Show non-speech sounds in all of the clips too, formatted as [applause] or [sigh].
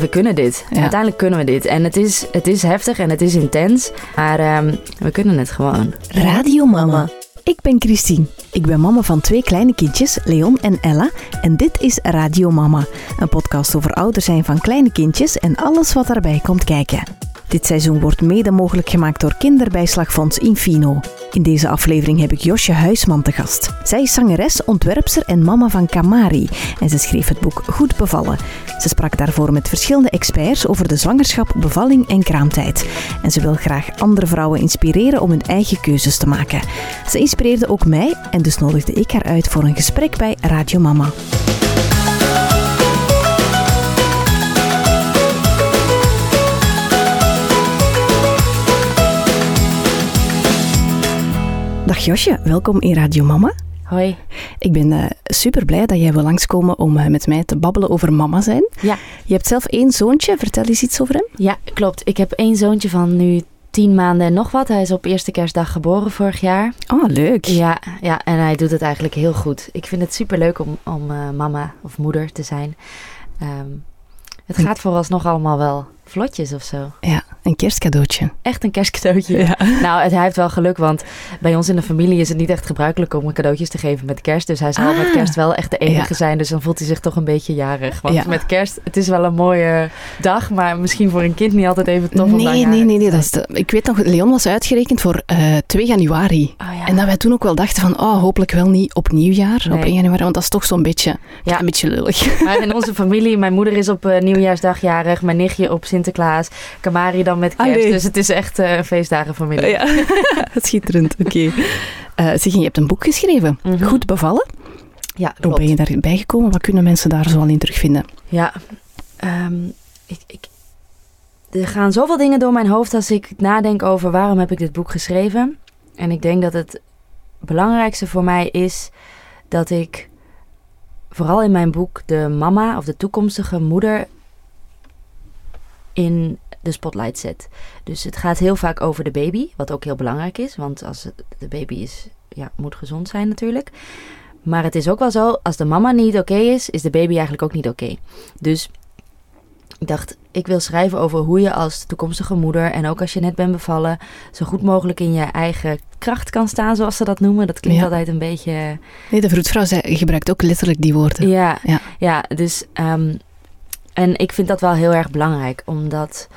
we kunnen dit. Ja. Uiteindelijk kunnen we dit. En het is, het is heftig en het is intens. Maar ehm, we kunnen het gewoon. Radio Mama. Ik ben Christine. Ik ben mama van twee kleine kindjes, Leon en Ella. En dit is Radio Mama, een podcast over ouder zijn van kleine kindjes en alles wat daarbij komt kijken. Dit seizoen wordt mede mogelijk gemaakt door Kinderbijslagfonds Infino. In deze aflevering heb ik Josje Huisman te gast. Zij is zangeres, ontwerpster en mama van Kamari. En ze schreef het boek Goed bevallen. Ze sprak daarvoor met verschillende experts over de zwangerschap, bevalling en kraamtijd. En ze wil graag andere vrouwen inspireren om hun eigen keuzes te maken. Ze inspireerde ook mij en dus nodigde ik haar uit voor een gesprek bij Radio Mama. Dag Josje, welkom in Radio Mama. Hoi. Ik ben super blij dat jij wil langskomen om eh, met mij te babbelen over mama zijn. Ja. Je hebt zelf één zoontje, vertel eens iets over hem. Ja, klopt. Ik heb één zoontje van nu tien maanden en nog wat. Hij is op eerste kerstdag geboren vorig jaar. Oh, leuk. Ja, ja, en hij doet het eigenlijk heel goed. Ik vind het super leuk om, om eh, mama of moeder te zijn. Ehm, het gaat vooralsnog allemaal wel vlotjes of zo. Ja, een kerstcadeautje. Echt een kerstcadeautje. Ja. Nou, het, hij heeft wel geluk, want bij ons in de familie is het niet echt gebruikelijk om cadeautjes te geven met kerst. Dus hij zal Ah. met kerst wel echt de enige Ja. zijn. Dus dan voelt hij zich toch een beetje jarig. Want Ja. met kerst, het is wel een mooie dag, maar misschien voor een kind niet altijd even tof. Nee, nee, nee. nee dat is de- ik weet nog, Leon was uitgerekend voor eh 2 januari. Oh, ja. En dat wij toen ook wel dachten van, oh, hopelijk wel niet op nieuwjaar, op Nee. 1 januari, want dat is toch zo'n beetje, Ja. een beetje lullig. Maar in onze familie, mijn moeder is op eh, nieuwjaarsdag jarig, mijn nichtje op Sinterklaas, Kamari dan met kerst. Allee. Dus het is echt eh, een feestdagenfamilie. Ja, [laughs] schitterend. Oké. Eh zeg, je hebt een boek geschreven. Mhm. Goed bevallen. Ja, Hoe ben je daarbij gekomen? Wat kunnen mensen daar zoal in terugvinden? Ja, ehm, ik, ik, er gaan zoveel dingen door mijn hoofd als ik nadenk over waarom heb ik dit boek geschreven. En ik denk dat het belangrijkste voor mij is dat ik vooral in mijn boek de mama of de toekomstige moeder in de spotlight zet. Dus het gaat heel vaak over de baby, wat ook heel belangrijk is, want als het, de baby is, ja, moet gezond zijn natuurlijk. Maar het is ook wel zo, als de mama niet oké is, is de baby eigenlijk ook niet oké. Dus ik dacht, ik wil schrijven over hoe je als toekomstige moeder en ook als je net bent bevallen, zo goed mogelijk in je eigen kracht kan staan, zoals ze dat noemen. Dat klinkt Ja. altijd een beetje. Nee, de vroedvrouw zei, gebruikt ook letterlijk die woorden. Ja, Ja. ja. dus. ehm, en ik vind dat wel heel erg belangrijk, omdat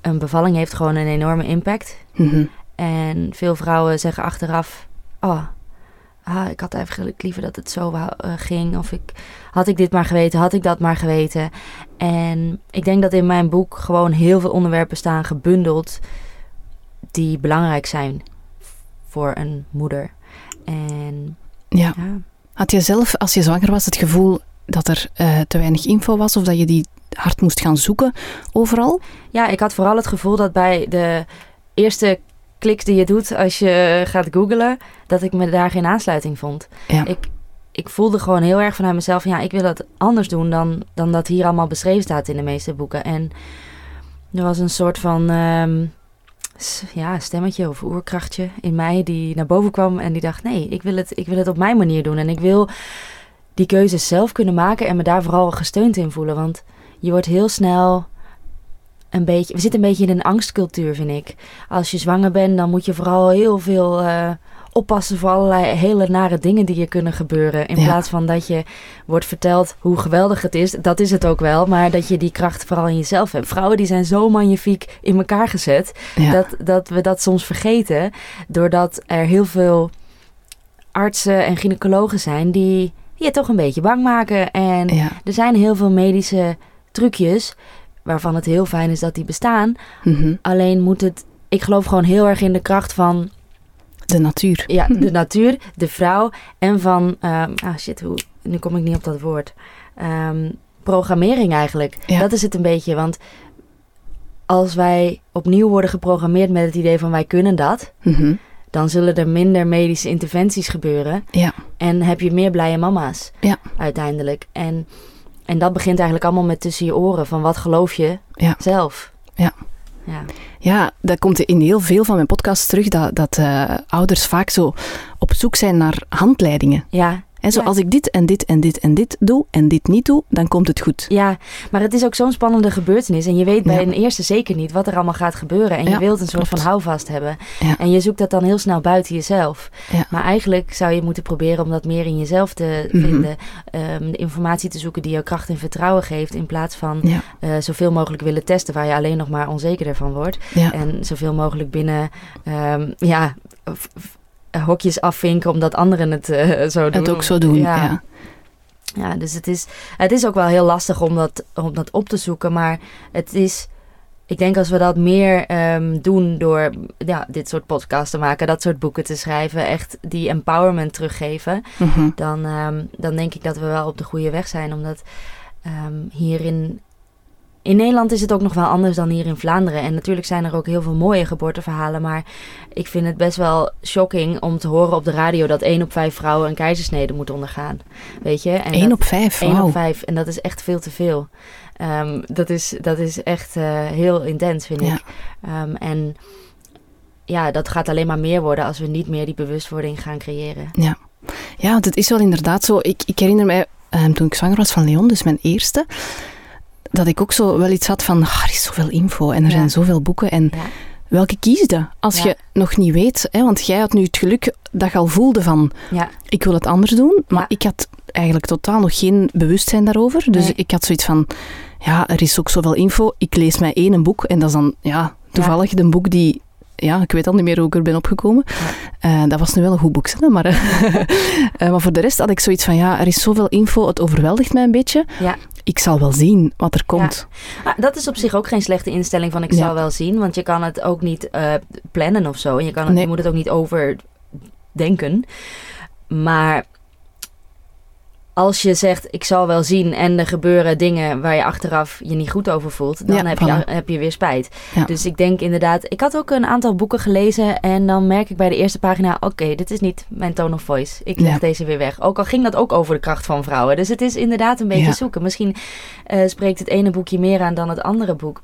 een bevalling heeft gewoon een enorme impact. Mhm. En veel vrouwen zeggen achteraf: Oh, ah, ik had eigenlijk liever dat het zo eh, ging. Of ik, had ik dit maar geweten, had ik dat maar geweten. En ik denk dat in mijn boek gewoon heel veel onderwerpen staan gebundeld. die belangrijk zijn voor een moeder. En Ja. ja, Had je zelf, als je zwanger was, het gevoel dat er eh, te weinig info was of dat je die hard moest gaan zoeken overal? Ja, ik had vooral het gevoel dat bij de eerste kliks die je doet als je gaat googlen, dat ik me daar geen aansluiting vond. Ja. Ik, ik voelde gewoon heel erg vanuit mezelf, ja, ik wil dat anders doen dan, dan dat hier allemaal beschreven staat in de meeste boeken. En er was een soort van ehm, ja, stemmetje of oerkrachtje in mij die naar boven kwam en die dacht, nee, ik wil het, ik wil het op mijn manier doen. En ik wil die keuzes zelf kunnen maken en me daar vooral gesteund in voelen. Want je wordt heel snel een beetje. We zitten een beetje in een angstcultuur, vind ik. Als je zwanger bent, dan moet je vooral heel veel eh, oppassen voor allerlei hele nare dingen die je kunnen gebeuren. In Ja. plaats van dat je wordt verteld hoe geweldig het is. Dat is het ook wel, maar dat je die kracht vooral in jezelf hebt. Vrouwen die zijn zo magnifiek in elkaar gezet Ja. dat, dat we dat soms vergeten. Doordat er heel veel artsen en gynaecologen zijn die je toch een beetje bang maken. En ja. er zijn heel veel medische trucjes waarvan het heel fijn is dat die bestaan. Mhm. Alleen moet het. Ik geloof gewoon heel erg in de kracht van De natuur. ja, de natuur, de vrouw en van. ehm, ah shit, hoe, nu kom ik niet op dat woord. Ehm, programmering eigenlijk. Ja. Dat is het een beetje. Want als wij opnieuw worden geprogrammeerd met het idee van wij kunnen dat, Mhm. dan zullen er minder medische interventies gebeuren. Ja. En heb je meer blije mama's Ja. uiteindelijk. En, en dat begint eigenlijk allemaal met tussen je oren. Van wat geloof je Ja. zelf? Ja. Ja. Ja, dat komt in heel veel van mijn podcasts terug, dat, dat eh, ouders vaak zo op zoek zijn naar handleidingen. Ja, En zo, Ja. als ik dit en dit en dit en dit doe en dit niet doe, dan komt het goed. Ja, maar het is ook zo'n spannende gebeurtenis. En je weet bij Ja. een eerste zeker niet wat er allemaal gaat gebeuren. En je wilt een soort klopt. van houvast hebben. En je zoekt dat dan heel snel buiten jezelf. Maar eigenlijk zou je moeten proberen om dat meer in jezelf te Mhm. vinden. Ehm, de informatie te zoeken die je kracht en vertrouwen geeft. In plaats van eh, zoveel mogelijk willen testen waar je alleen nog maar onzekerder van wordt. En zoveel mogelijk binnen ehm, ja, hokjes afvinken omdat anderen het eh, [laughs] zo doen. het ook zo doen. Ja. Ja. Ja, dus het is, het is ook wel heel lastig om dat, om dat op te zoeken. Maar het is, ik denk als we dat meer ehm, doen door ja, dit soort podcasts te maken, dat soort boeken te schrijven, echt die empowerment teruggeven, Mhm. dan, ehm, dan denk ik dat we wel op de goede weg zijn. Omdat ehm, hier in, Nederland is het ook nog wel anders dan hier in Vlaanderen. En natuurlijk zijn er ook heel veel mooie geboorteverhalen. Maar ik vind het best wel shocking om te horen op de radio dat één op vijf vrouwen een keizersnede moet ondergaan. Weet je? En Eén dat- op vijf, één wauw. op vijf. En dat is echt veel te veel. Ehm, dat, is, dat is echt eh, heel intens, vind Ja. ik. Ehm, en ja, dat gaat alleen maar meer worden als we niet meer die bewustwording gaan creëren. Ja, want het is wel inderdaad zo. Ik, ik herinner mij, ehm, toen ik zwanger was van Leon, dus mijn eerste, dat ik ook zo wel iets had van, ah, er is zoveel info en er Ja. zijn zoveel boeken. En Ja. welke kiesde? Als Ja. je nog niet weet, hè, want jij had nu het geluk dat je al voelde van, Ja, ik wil het anders doen. Maar Ja. ik had eigenlijk totaal nog geen bewustzijn daarover. Dus Nee. ik had zoiets van, ja, er is ook zoveel info. Ik lees mij één een boek en dat is dan, ja, toevallig een boek die... Ja, ik weet al niet meer hoe ik er ben opgekomen. Eh, dat was nu wel een goed boek, hè, maar, [laughs] eh, maar voor de rest had ik zoiets van, ja, er is zoveel info, het overweldigt mij een beetje. Ja. Ik zal wel zien wat er komt. Ah, dat is op zich ook geen slechte instelling van ik Ja. zal wel zien. Want je kan het ook niet eh, plannen of zo. En je, kan het, Nee. je moet het ook niet overdenken. Maar als je zegt ik zal wel zien en er gebeuren dingen waar je achteraf je niet goed over voelt, dan Ja, heb, je, heb je weer spijt. Ja. Dus ik denk inderdaad, ik had ook een aantal boeken gelezen en dan merk ik bij de eerste pagina, oké, dit is niet mijn tone of voice. Ik leg Ja. deze weer weg. Ook al ging dat ook over de kracht van vrouwen. Dus het is inderdaad een beetje zoeken. Misschien eh, spreekt het ene boekje meer aan dan het andere boek.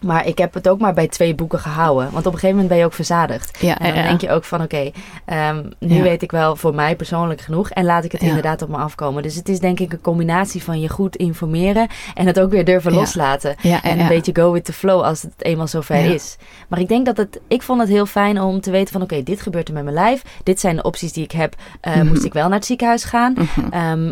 Maar ik heb het ook maar bij twee boeken gehouden. Want op een gegeven moment ben je ook verzadigd. Ja, En dan ja, denk je ook van oké, ehm, nu Ja. weet ik wel voor mij persoonlijk genoeg. En laat ik het inderdaad op me afkomen. Dus het is denk ik een combinatie van je goed informeren. En het ook weer durven loslaten. En een beetje go with the flow als het eenmaal zover is. Maar ik denk dat het... Ik vond het heel fijn om te weten van... Oké, dit gebeurt er met mijn lijf. Dit zijn de opties die ik heb. Eh, Mhm. Moest ik wel naar het ziekenhuis gaan? Mhm. Ehm,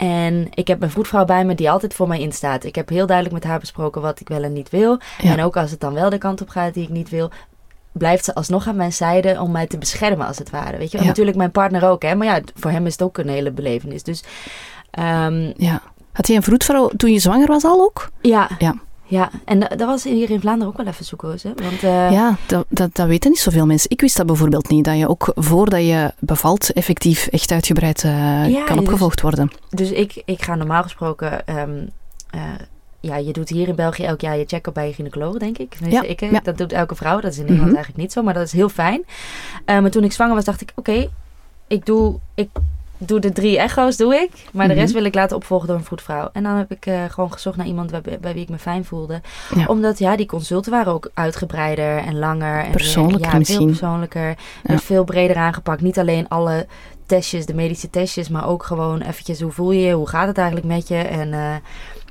en ik heb mijn vroedvrouw bij me die altijd voor mij instaat. Ik heb heel duidelijk met haar besproken wat ik wel en niet wil. Ja. En ook als het dan wel de kant op gaat die ik niet wil... blijft ze alsnog aan mijn zijde om mij te beschermen als het ware. Weet je? Ja. Natuurlijk mijn partner ook, hè. Maar ja, voor hem is het ook een hele belevenis. Dus ehm, Ja. Had jij een vroedvrouw toen je zwanger was al ook? ja... Ja. Ja, en da- dat was hier in Vlaanderen ook wel even zoeken. Hè? Want, eh, Ja, dat, dat, dat weten niet zoveel mensen. Ik wist dat bijvoorbeeld niet, dat je ook voordat je bevalt effectief echt uitgebreid eh, Ja, kan dus- opgevolgd worden. Dus ik, ik ga normaal gesproken... ehm, eh, ja, je doet hier in België elk jaar je check-up bij je gynaecoloog, denk ik. Tenminste, Ja, ik, ja. Dat doet elke vrouw. Dat is in Nederland Mhm. eigenlijk niet zo, maar dat is heel fijn. Maar toen ik zwanger was, dacht ik... Oké, ik, doe, ik doe de drie echo's, doe ik. Maar de rest Mhm. wil ik laten opvolgen door een vroedvrouw. En dan heb ik eh, gewoon gezocht naar iemand bij, bij wie ik me fijn voelde. Ja. Omdat ja, die consulten waren ook uitgebreider en langer. En Persoonlijker ja, veel misschien. persoonlijker. Werd veel breder aangepakt. Niet alleen alle testjes, de medische testjes, maar ook gewoon eventjes hoe voel je je, hoe gaat het eigenlijk met je en eh,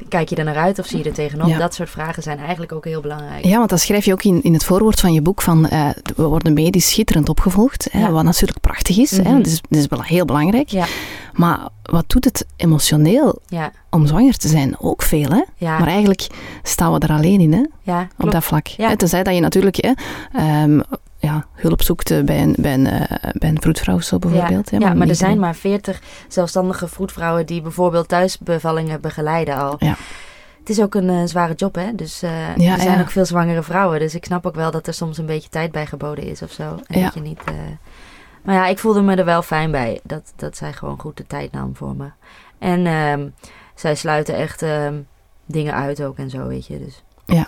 kijk je er naar uit of zie je er tegenop? Ja. Dat soort vragen zijn eigenlijk ook heel belangrijk. Ja, want dat schrijf je ook in, in het voorwoord van je boek van eh, we worden medisch schitterend opgevolgd, hè, wat natuurlijk prachtig is. hè, Mhm. dat, is dat is wel heel belangrijk. Ja. Maar wat doet het emotioneel Ja, om zwanger te zijn? Ook veel, hè? ja, Maar eigenlijk staan we er alleen in, hè? ja, Op dat vlak. Ja. Tenzij dat je natuurlijk hè, ehm, ja, hulp zoekt eh, bij een, bij, een, eh, bij een vroedvrouw zo bijvoorbeeld. Ja, ja, maar er zijn maar 40 zelfstandige vroedvrouwen die bijvoorbeeld thuisbevallingen begeleiden al. Ja. Het is ook een eh, zware job, hè? Dus eh, Ja, er zijn ja. ook veel zwangere vrouwen. Dus ik snap ook wel dat er soms een beetje tijd bij geboden is of zo. En Ja. dat je niet. Maar ja, ik voelde me er wel fijn bij. Dat, dat zij gewoon goed de tijd nam voor me. En ehm, zij sluiten echt ehm, dingen uit ook en zo, weet je. Dus Ja.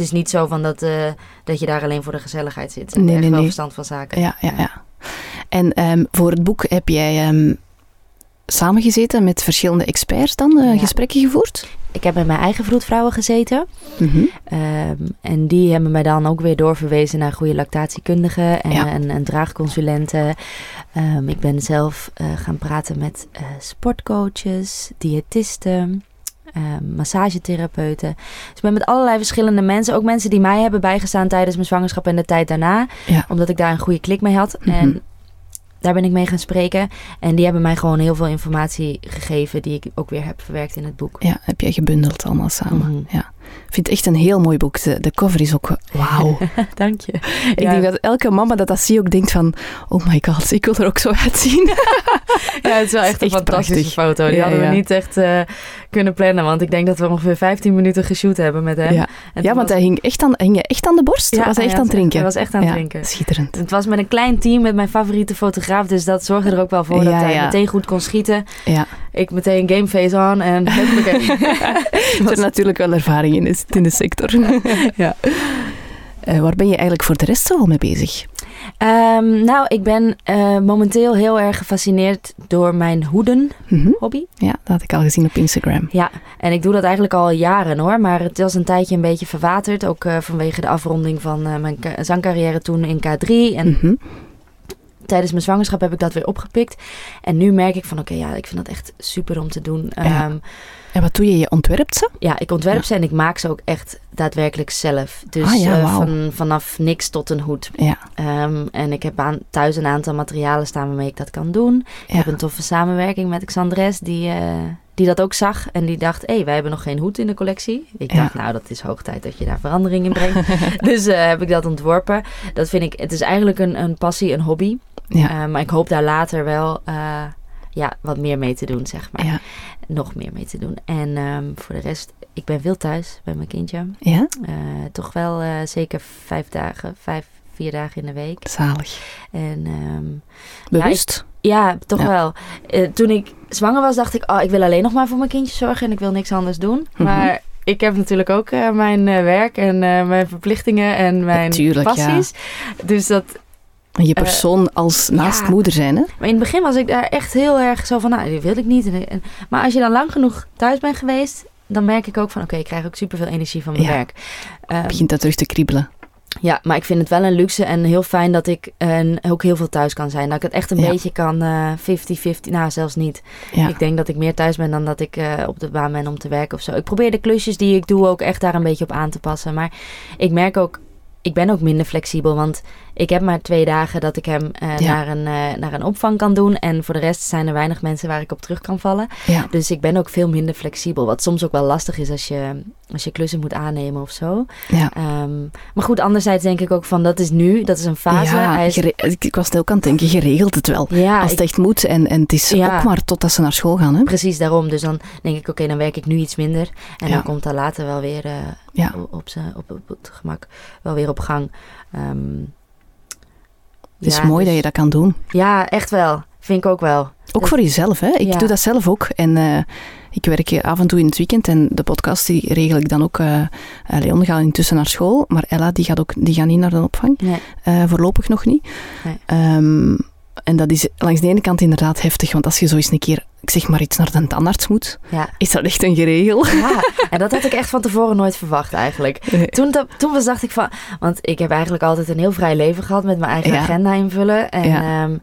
Het is niet zo van dat, eh, dat je daar alleen voor de gezelligheid zit. Nee, echt nee, wel verstand van zaken. Ja, ja, ja. En ehm, voor het boek heb jij ehm, samengezeten met verschillende experts dan, eh, Ja. gesprekken gevoerd? Ik heb met mijn eigen vroedvrouwen gezeten. Mhm. Ehm, en die hebben mij dan ook weer doorverwezen naar goede lactatiekundigen en, Ja. en, en draagconsulenten. Ik ben zelf eh, gaan praten met sportcoaches, diëtisten, ehm, massagetherapeuten. Dus ik ben met allerlei verschillende mensen, ook mensen die mij hebben bijgestaan tijdens mijn zwangerschap en de tijd daarna. Ja. Omdat ik daar een goede klik mee had. Mhm. En daar ben ik mee gaan spreken. En die hebben mij gewoon heel veel informatie gegeven die ik ook weer heb verwerkt in het boek. Ja, heb jij gebundeld allemaal samen. Mhm. Ja. Ik vind het echt een heel mooi boek. De, de cover is ook wauw. [laughs] Dank je. Ik denk dat elke mama dat dat zie ook denkt van... Oh my god, ik wil er ook zo uitzien. [laughs] Ja, het is wel echt een echt fantastische prachtig. foto. Die Ja, hadden ja. we niet echt eh, kunnen plannen. Want ik denk dat we ongeveer 15 minuten geshoot hebben met hem. Ja, ja want was- hij hing echt aan, hing je echt aan de borst? Ja, was hij echt aan het drinken? Hij was echt aan het drinken. Schitterend. Het was met een klein team met mijn favoriete fotograaf. Dus dat zorgde er ook wel voor dat hij meteen goed kon schieten. Ja. Ik meteen gameface on en huppakee. Er is natuurlijk wel ervaring in, is- in de sector. [laughs] Ja. Eh, waar ben je eigenlijk voor de rest zo al mee bezig? Ehm, nou, ik ben eh, momenteel heel erg gefascineerd door mijn hoeden Mhm. hobby. Ja, dat had ik al gezien op Instagram. Ja, en ik doe dat eigenlijk al jaren hoor. Maar het was een tijdje een beetje verwaterd. Ook eh, vanwege de afronding van eh, mijn zangcarrière toen in K3. En Mhm. tijdens mijn zwangerschap heb ik dat weer opgepikt. En nu merk ik van oké, ja, ik vind dat echt super om te doen. Ja. Ehm, En wat doe je? Je ontwerpt ze? ja, ik ontwerp Ja. ze en ik maak ze ook echt daadwerkelijk zelf. Dus Ah, ja, eh, van, vanaf niks tot een hoed. Ja. Ehm, en ik heb aan, thuis een aantal materialen staan waarmee ik dat kan doen. Ik heb een toffe samenwerking met Xandres, die, eh, die dat ook zag. En die dacht, hé, hey, wij hebben nog geen hoed in de collectie. Ik Ja. dacht, nou, dat is hoog tijd dat je daar verandering in brengt. [laughs] dus eh, heb ik dat ontworpen. Dat vind ik, het is eigenlijk een, een passie, een hobby. Ja. Maar ik hoop daar later wel ja, wat meer mee te doen, zeg maar. Ja. Nog meer mee te doen. En ehm, voor de rest, ik ben veel thuis bij mijn kindje. ja, Eh, toch wel eh, zeker vijf dagen, vijf, vier dagen in de week. zalig. En ehm, Bewust? ja, toch Ja. wel. Eh, toen ik zwanger was, dacht ik, oh, ik wil alleen nog maar voor mijn kindje zorgen en ik wil niks anders doen. Mhm. Maar ik heb natuurlijk ook mijn werk en mijn verplichtingen en mijn Tuurlijk, ja. passies. Dus dat, je persoon als naast ja. moeder zijn, hè? maar in het begin was ik daar echt heel erg zo van, nou, die wil ik niet. En, en- maar als je dan lang genoeg thuis bent geweest, dan merk ik ook van, oké, ik krijg ook superveel energie van mijn Ja. werk. Ehm, Begint dat terug te kriebelen. Ja, maar ik vind het wel een luxe en heel fijn dat ik eh, ook heel veel thuis kan zijn. Dat ik het echt een Ja. beetje kan eh 50-50, nou zelfs niet. Ja. Ik denk dat ik meer thuis ben dan dat ik eh, op de baan ben om te werken of zo. Ik probeer de klusjes die ik doe ook echt daar een beetje op aan te passen. Maar ik merk ook, ik ben ook minder flexibel. Want ik heb maar twee dagen dat ik hem eh, Ja. naar, een, eh, naar een opvang kan doen. En voor de rest zijn er weinig mensen waar ik op terug kan vallen. ja. Dus ik ben ook veel minder flexibel. Wat soms ook wel lastig is als je, als je klussen moet aannemen of zo. ja. Ehm, maar goed, anderzijds denk ik ook van dat is nu, dat is een fase. Hij is, ik, ik was ook aan het denken, je regelt het wel. Als ik- het echt moet en, en het is ook maar totdat ze naar school gaan, hè? precies daarom. Dus dan denk ik, oké, dan werk ik nu iets minder. En dan komt dat later wel weer eh, op, op, op het gemak wel weer op gang. Ehm, Het is ja, mooi dus- dat je dat kan doen. Ja, echt wel. Vind ik ook wel. Ook Dat- voor jezelf, hè? Ik Ja. doe dat zelf ook. En eh, ik werk af en toe in het weekend en de podcast die regel ik dan ook. eh, eh, Leon gaat intussen naar school, maar Ella die gaat, ook, die gaat niet naar de opvang. Nee. Eh, voorlopig nog niet. Nee. Ehm, en dat is langs de ene kant inderdaad heftig, want als je zo eens een keer, ik zeg maar iets, naar de tandarts moet, Ja. is dat echt een geregel. ja, en dat had ik echt van tevoren nooit verwacht eigenlijk. Nee. Toen, dat, toen was, dacht ik van... Want ik heb eigenlijk altijd een heel vrij leven gehad met mijn eigen Ja. agenda invullen. En, Ja. ehm,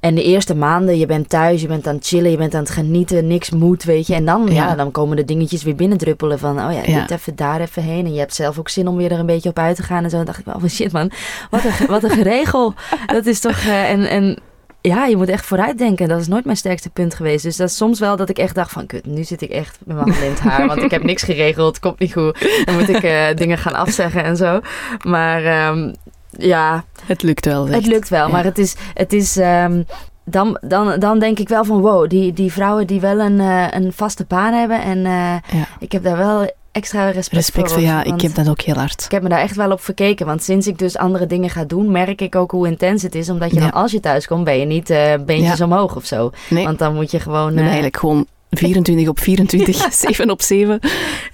en de eerste maanden, je bent thuis, je bent aan het chillen, je bent aan het genieten, niks moet, weet je. En dan, ja. Ja. dan komen de dingetjes weer binnendruppelen van, oh ja, Ja. dit even, daar even heen. En je hebt zelf ook zin om weer er een beetje op uit te gaan en zo. En dacht ik wel, oh shit man, wat een, wat een [laughs] geregel. Dat is toch... eh, en, en ja, je moet echt vooruit denken. Dat is nooit mijn sterkste punt geweest. Dus dat is soms wel dat ik echt dacht van... Kut, nu zit ik echt met mijn handen in het haar. Want ik heb niks geregeld. Komt niet goed. Dan moet ik eh, dingen gaan afzeggen en zo. Maar ehm, ja, Het lukt wel. het lukt wel. Ja. Maar het is... Het is ehm, dan, dan, dan denk ik wel van wow, die, die vrouwen die wel een, eh, een vaste baan hebben. En eh, Ja. ik heb daar wel extra respect, Respect voor. ja, ik heb dat ook heel hard. ik heb me daar echt wel op verkeken. Want sinds ik dus andere dingen ga doen, merk ik ook hoe intens het is. Omdat je Ja. dan als je thuis komt, ben je niet eh, beentjes omhoog of zo. Nee, Want dan moet je gewoon... eh, eigenlijk gewoon 24 op 24, 7 [laughs] op 7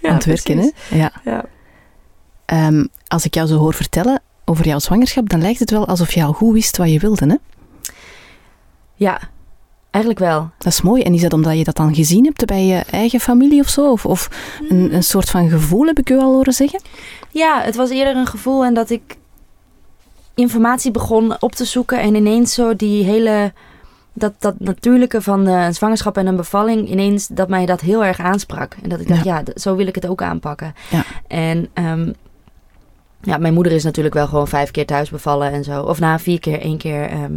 ja, aan het werken. Hè? Ja. Ja. Ehm, als ik jou zo hoor vertellen over jouw zwangerschap, dan lijkt het wel alsof je al goed wist wat je wilde. Hè? Ja. Eigenlijk wel. Dat is mooi. En is dat omdat je dat dan gezien hebt bij je eigen familie of zo? Of, of een, een soort van gevoel, heb ik u al horen zeggen? Ja, het was eerder een gevoel en dat ik informatie begon op te zoeken en ineens zo die hele dat, dat natuurlijke van een zwangerschap en een bevalling ineens dat mij dat heel erg aansprak en dat ik dacht ja, zo wil ik het ook aanpakken. Ja. En ehm, ja, mijn moeder is natuurlijk wel gewoon vijf keer thuis bevallen en zo, of na vier keer, één keer ehm,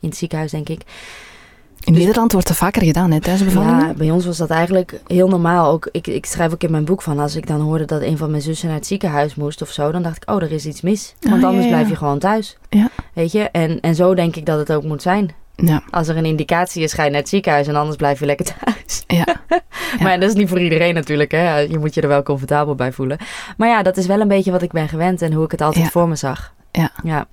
in het ziekenhuis denk ik. In Nederland wordt dat vaker gedaan, hè, thuisbevallingen? Ja, bij ons was dat eigenlijk heel normaal. Ook, ik, ik schrijf ook in mijn boek van, als ik dan hoorde dat een van mijn zussen naar het ziekenhuis moest of zo, dan dacht ik, oh, er is iets mis. Want Oh, anders ja, ja. blijf je gewoon thuis. Ja. Weet je? En, en zo denk ik dat het ook moet zijn. Ja, Als er een indicatie is, ga je naar het ziekenhuis en anders blijf je lekker thuis. ja. [laughs] Maar dat is niet voor iedereen natuurlijk, hè. Je moet je er wel comfortabel bij voelen. Maar ja, dat is wel een beetje wat ik ben gewend en hoe ik het altijd voor me zag. Ja. ja.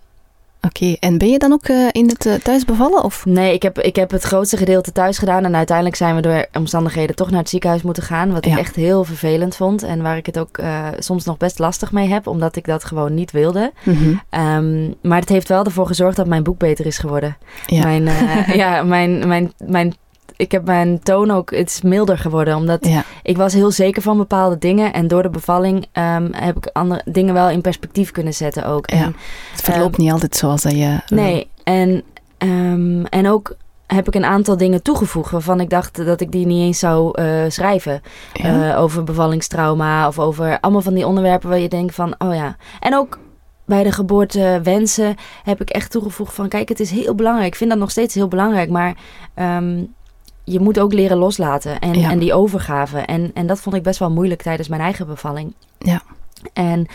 Oké, en ben je dan ook eh, in het eh, thuis bevallen? Of? Nee, ik heb, ik heb het grootste gedeelte thuis gedaan. En uiteindelijk zijn we door omstandigheden toch naar het ziekenhuis moeten gaan. Wat Ja. ik echt heel vervelend vond. En waar ik het ook eh, soms nog best lastig mee heb. Omdat ik dat gewoon niet wilde. Mhm. Ehm, maar het heeft wel ervoor gezorgd dat mijn boek beter is geworden. Ja. Mijn, [laughs] ja, mijn, mijn, mijn, ik heb mijn toon ook, het is milder geworden. Omdat ja, ik was heel zeker van bepaalde dingen. En door de bevalling ehm, heb ik andere dingen wel in perspectief kunnen zetten ook. Ja. Het verloopt niet altijd zoals dat je... Nee, en, ehm, en ook heb ik een aantal dingen toegevoegd waarvan ik dacht dat ik die niet eens zou eh, schrijven. Ja. Eh, over bevallingstrauma of over allemaal van die onderwerpen waar je denkt van, oh ja. En ook bij de geboortewensen heb ik echt toegevoegd van, kijk, het is heel belangrijk. Ik vind dat nog steeds heel belangrijk, maar ehm, je moet ook leren loslaten en, Ja. en die overgave. En, en dat vond ik best wel moeilijk tijdens mijn eigen bevalling. Ja. En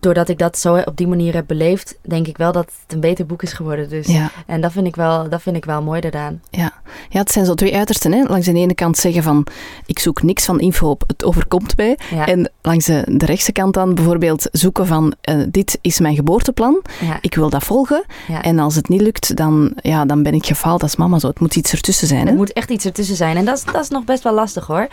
doordat ik dat zo op die manier heb beleefd, denk ik wel dat het een beter boek is geworden. Dus ja. en dat vind ik wel, dat vind ik wel mooi daaraan. Ja. ja, het zijn zo twee uitersten. Hè? Langs de ene kant zeggen van, ik zoek niks van info op, het overkomt mij. Ja, En langs de, de rechtse kant dan bijvoorbeeld zoeken van, eh, dit is mijn geboorteplan, ja, ik wil dat volgen. En als het niet lukt, dan, ja, dan ben ik gefaald als mama zo. Het moet iets ertussen zijn, hè? Er moet echt iets ertussen zijn. En dat is, dat is nog best wel lastig hoor.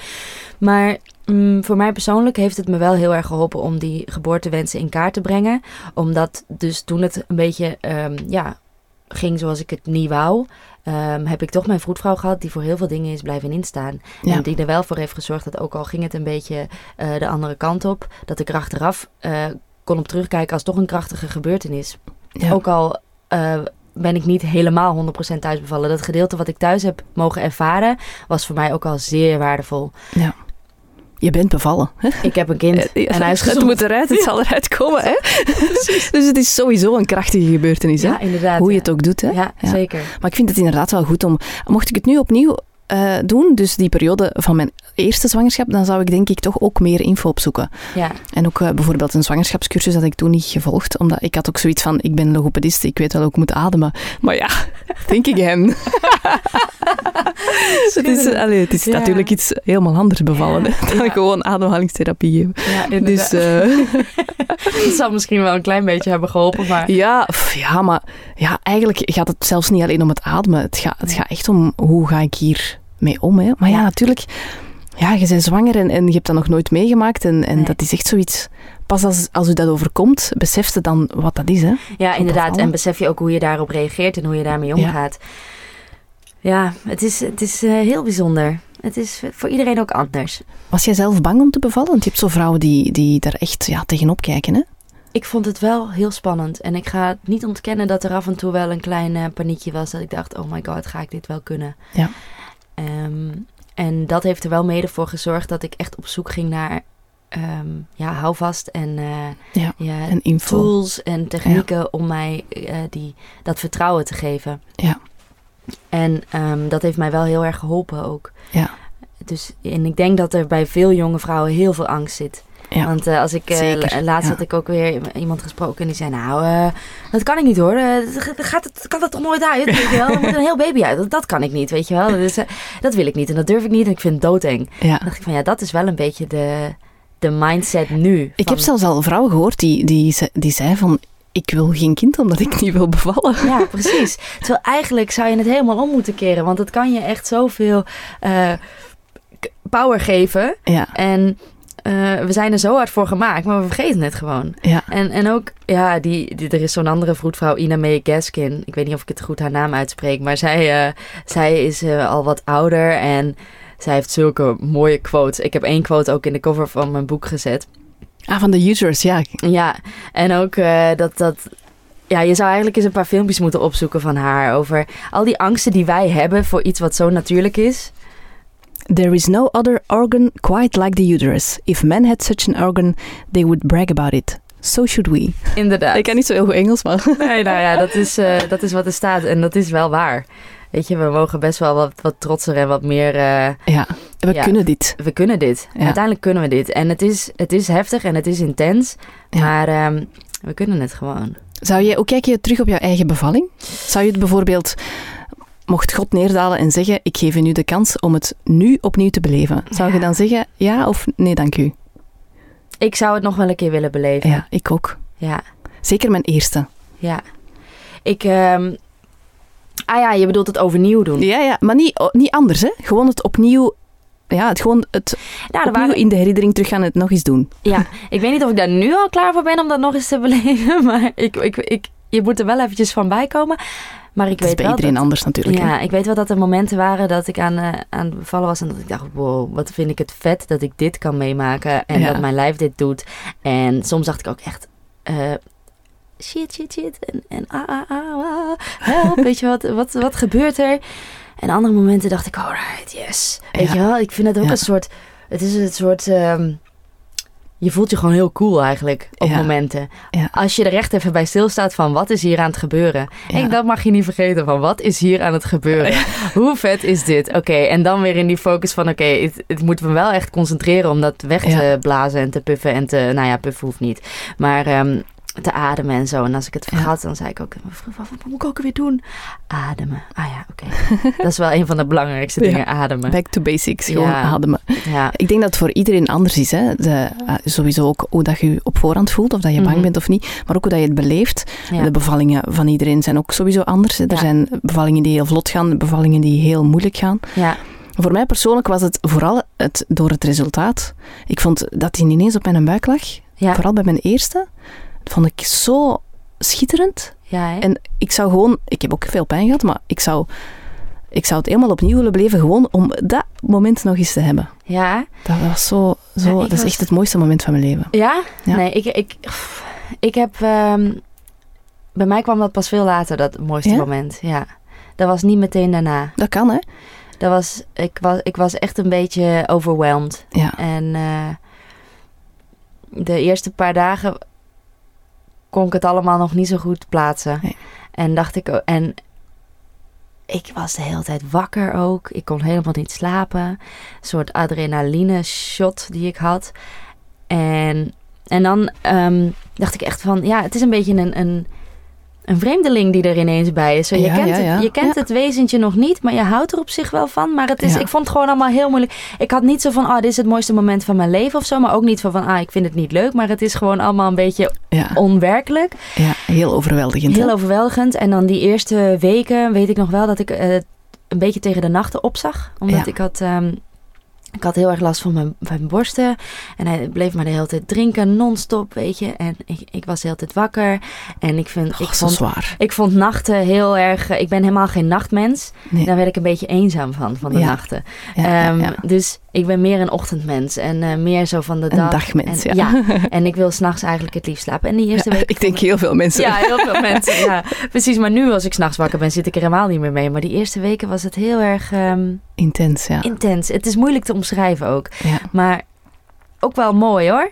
Maar mm, voor mij persoonlijk heeft het me wel heel erg geholpen om die geboortewensen in kaart te brengen. Omdat dus toen het een beetje ehm, ja, ging zoals ik het niet wou, ehm, heb ik toch mijn vroedvrouw gehad die voor heel veel dingen is blijven instaan. Ja. En die er wel voor heeft gezorgd dat ook al ging het een beetje eh, de andere kant op, dat ik er achteraf eh, kon op terugkijken als toch een krachtige gebeurtenis. Ja. Ook al eh, ben ik niet helemaal 100% thuis bevallen. Dat gedeelte wat ik thuis heb mogen ervaren, was voor mij ook al zeer waardevol. Je bent bevallen. Hè? Ik heb een kind Eh, ja, en hij is het gezond. moet eruit, het zal eruit komen. Hè? [laughs] dus het is sowieso een krachtige gebeurtenis. Hè? Ja. Hoe je het ook doet. Hè? Ja. zeker. Maar ik vind het inderdaad wel goed om... Mocht ik het nu opnieuw eh, doen, dus die periode van mijn eerste zwangerschap, dan zou ik denk ik toch ook meer info opzoeken. Ja, En ook eh, bijvoorbeeld een zwangerschapscursus had ik toen niet gevolgd, omdat ik had ook zoiets van, ik ben logopedist, ik weet wel hoe ik moet ademen. Maar ja, [laughs] think again. [laughs] het is, eh, allee, het is Ja. natuurlijk iets helemaal anders bevallen Ja, hè, dan ja. gewoon ademhalingstherapie geven. ja Dus eh, [laughs] het zal misschien wel een klein beetje hebben geholpen, maar... ja, pff, ja, maar ja, eigenlijk gaat het zelfs niet alleen om het ademen. Het gaat, het gaat echt om hoe ga ik hier mee om. Hè? Maar ja, natuurlijk, ja, je bent zwanger en, en je hebt dat nog nooit meegemaakt. En, en Nee. dat is echt zoiets. Pas als, als u dat overkomt, beseft je dan wat dat is. Hè? Ja, inderdaad. En besef je ook hoe je daarop reageert en hoe je daarmee omgaat. Ja, het is, het is eh, heel bijzonder. Het is voor iedereen ook anders. Was jij zelf bang om te bevallen? Want je hebt zo vrouwen die, die daar echt ja, tegenop kijken. Hè? Ik vond het wel heel spannend. En ik ga niet ontkennen dat er af en toe wel een klein eh, paniekje was. Dat ik dacht, oh my god, ga ik dit wel kunnen? Ja. Ehm, en dat heeft er wel mede voor gezorgd dat ik echt op zoek ging naar ehm, ja, houvast en eh, Ja, En info. tools en technieken om mij eh, die, dat vertrouwen te geven. Ja. En ehm, dat heeft mij wel heel erg geholpen ook. Ja. Dus, en ik denk dat er bij veel jonge vrouwen heel veel angst zit. Ja. Want eh, als ik, eh, laatst ja. had ik ook weer iemand gesproken en die zei, nou, eh, dat kan ik niet hoor. Dat gaat, het kan dat toch nooit uit, weet je wel? Er moet een heel baby uit. Dat, dat kan ik niet, weet je wel? Dus, dat wil ik niet en dat durf ik niet en ik vind het doodeng. Ja. Dan dacht ik van, ja, dat is wel een beetje de, de mindset nu. Ik heb zelfs al vrouwen gehoord die, die, die zei van... Ik wil geen kind omdat ik niet wil bevallen. Ja, precies. Terwijl eigenlijk zou je het helemaal om moeten keren. Want het kan je echt zoveel k- power geven. Ja, En eh, we zijn er zo hard voor gemaakt, maar we vergeten het gewoon. Ja. En, en ook, ja, die, die, er is zo'n andere vroedvrouw, Ina Mae Gaskin. Ik weet niet of ik het goed haar naam uitspreek, maar zij, uh, zij is uh, al wat ouder en zij heeft zulke mooie quotes. Ik heb één quote ook in de cover van mijn boek gezet. Ah, van de users, ja. Ja, en ook dat, dat, ja, je zou eigenlijk eens een paar filmpjes moeten opzoeken van haar over al die angsten die wij hebben voor iets wat zo natuurlijk is. There is no other organ quite like the uterus. If men had such an organ, they would brag about it. So should we. Inderdaad. Ik kan niet zo heel goed Engels, maar... Nee, nou ja, dat is, uh, dat is wat er staat. En dat is wel waar. Weet je, we mogen best wel wat, wat trotser en wat meer... Uh, ja, we ja, kunnen dit. We kunnen dit. Ja. Uiteindelijk kunnen we dit. En het is, het is heftig en het is intens. Ja. Maar um, we kunnen het gewoon. Zou je, hoe kijk je terug op jouw eigen bevalling? Zou je het bijvoorbeeld mocht God neerdalen en zeggen: Ik geef u nu de kans om het nu opnieuw te beleven. Zou je dan zeggen ja of nee, dank u? Ik zou het nog wel een keer willen beleven. Ja, ik ook. Ja. Zeker mijn eerste. Ja. Ik. Um... Ah ja, je bedoelt het overnieuw doen. Ja, ja, maar niet, niet anders, hè? Gewoon het opnieuw ja, het gewoon het nou, opnieuw waren... in de herinnering terug gaan het nog eens doen. Ja, ik weet niet of ik daar nu al klaar voor ben om dat nog eens te [laughs] beleven, maar ik, ik, ik, je moet er wel eventjes van bij komen. Maar ik dat weet is bij wel iedereen anders natuurlijk. Ja, hè? ik weet wel dat er momenten waren dat ik aan, uh, aan bevallen was en dat ik dacht, wow, wat vind ik het vet dat ik dit kan meemaken en ja. dat mijn lijf dit doet. En soms dacht ik ook echt, uh, shit, shit, shit en, en ah, ah, ah, ah, help, [laughs] weet je wat, wat, wat gebeurt er? En andere momenten dacht ik, alright, yes. Weet ja. je wel, ik vind het ook ja. een soort, het is een soort... Um, je voelt je gewoon heel cool eigenlijk op ja. momenten. Ja. Als je er echt even bij stilstaat van wat is hier aan het gebeuren. Ja. En dat mag je niet vergeten van wat is hier aan het gebeuren. Hoe vet is dit? Oké, okay, en dan weer in die focus van oké, okay, het, het moet me wel echt concentreren om dat weg te blazen en te puffen. En te, nou ja, puffen hoeft niet. Maar um, te ademen en zo. En als ik het vergat, dan zei ik ook, wat, wat, moet ik ook weer doen? Ademen. Ah ja, oké. Okay. [laughs] dat is wel een van de belangrijkste dingen, ja. ademen. Back to basics, gewoon ja. ademen. Ja. Ik denk dat het voor iedereen anders is. Hè. De, uh, sowieso ook hoe dat je je op voorhand voelt, of dat je bang mm -hmm. bent of niet. Maar ook hoe dat je het beleeft. De bevallingen van iedereen zijn ook sowieso anders. Hè. Er zijn bevallingen die heel vlot gaan, bevallingen die heel moeilijk gaan. Ja. Voor mij persoonlijk was het vooral het, door het resultaat. Ik vond dat hij ineens op mijn buik lag. Vooral bij mijn eerste vond ik zo schitterend. Ja, en ik zou gewoon, ik heb ook veel pijn gehad, maar ik zou, ik zou het helemaal opnieuw willen beleven, gewoon om dat moment nog eens te hebben. Ja. Dat was zo, zo ja, dat was... is echt het mooiste moment van mijn leven. Ja? ja. Nee, ik, ik, ik heb, um, bij mij kwam dat pas veel later, dat mooiste moment. Ja. Dat was niet meteen daarna. Dat kan, hè? Dat was, ik was, ik was echt een beetje overwhelmed. Ja. En uh, de eerste paar dagen kon ik het allemaal nog niet zo goed plaatsen. Nee. En dacht ik, en ik was de hele tijd wakker ook. Ik kon helemaal niet slapen. Een soort adrenaline shot die ik had. En, en dan um, dacht ik echt van, ja, het is een beetje een, een, een vreemdeling die er ineens bij is. Zo, je ja, kent, ja, ja. Het, je kent het wezentje nog niet, maar je houdt er op zich wel van. Maar het is, ik vond het gewoon allemaal heel moeilijk. Ik had niet zo van, ah, dit is het mooiste moment van mijn leven of zo. Maar ook niet van, van ah, ik vind het niet leuk. Maar het is gewoon allemaal een beetje onwerkelijk. Ja, heel overweldigend. Heel hè? overweldigend. En dan die eerste weken weet ik nog wel dat ik uh, een beetje tegen de nachten opzag. Omdat ik had... Um, ik had heel erg last van mijn, mijn borsten. En hij bleef maar de hele tijd drinken, non-stop, weet je. En ik, ik was de hele tijd wakker. En ik vind... Oh, ik vond, zwaar. Ik vond nachten heel erg... Ik ben helemaal geen nachtmens. Nee. Daar werd ik een beetje eenzaam van, van de ja. nachten. Ja, um, ja, dus ik ben meer een ochtendmens. En uh, meer zo van de een dag. dagmens, en, ja. [laughs] En ik wil s'nachts eigenlijk het liefst slapen. En die eerste week... Ik denk heel veel mensen. Ja, heel veel [laughs] mensen. Ja, precies. Maar nu als ik s'nachts wakker ben, zit ik er helemaal niet meer mee. Maar die eerste weken was het heel erg... Um, Intens, ja. Intens. Het is moeilijk te omschrijven ook. Ja. Maar ook wel mooi hoor.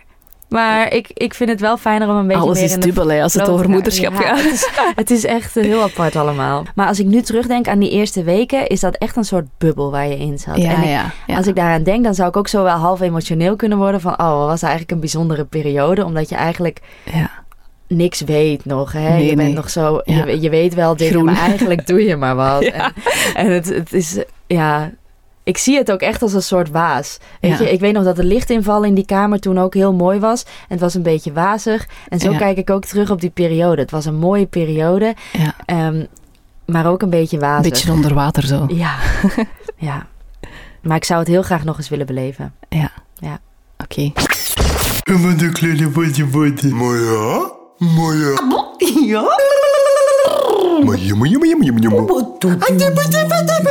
Maar ik, ik vind het wel fijner om een beetje Alles meer is dubbel hè, als het over moederschap ja, gaat. Het is, het is echt heel apart allemaal. Maar als ik nu terugdenk aan die eerste weken, is dat echt een soort bubbel waar je in zat. Ja, en ik, als ik daaraan denk, dan zou ik ook zo wel half emotioneel kunnen worden van, oh, was eigenlijk een bijzondere periode. Omdat je eigenlijk ja. niks weet nog. Hè? Nee, je bent nee. nog zo, je, je weet wel dingen, Groen. maar eigenlijk doe je maar wat. [laughs] En, en het, het is, ja, ik zie het ook echt als een soort waas. Weet Ja. je, ik weet nog dat de lichtinval in die kamer toen ook heel mooi was. En het was een beetje wazig. En zo Ja. kijk ik ook terug op die periode. Het was een mooie periode, Ja. ehm, maar ook een beetje Een wazig. beetje onder water zo. [laughs] Ja, ja. Maar ik zou het heel graag nog eens willen beleven. Ja. Ja. Oké. Een body. Maar ja, maar ja.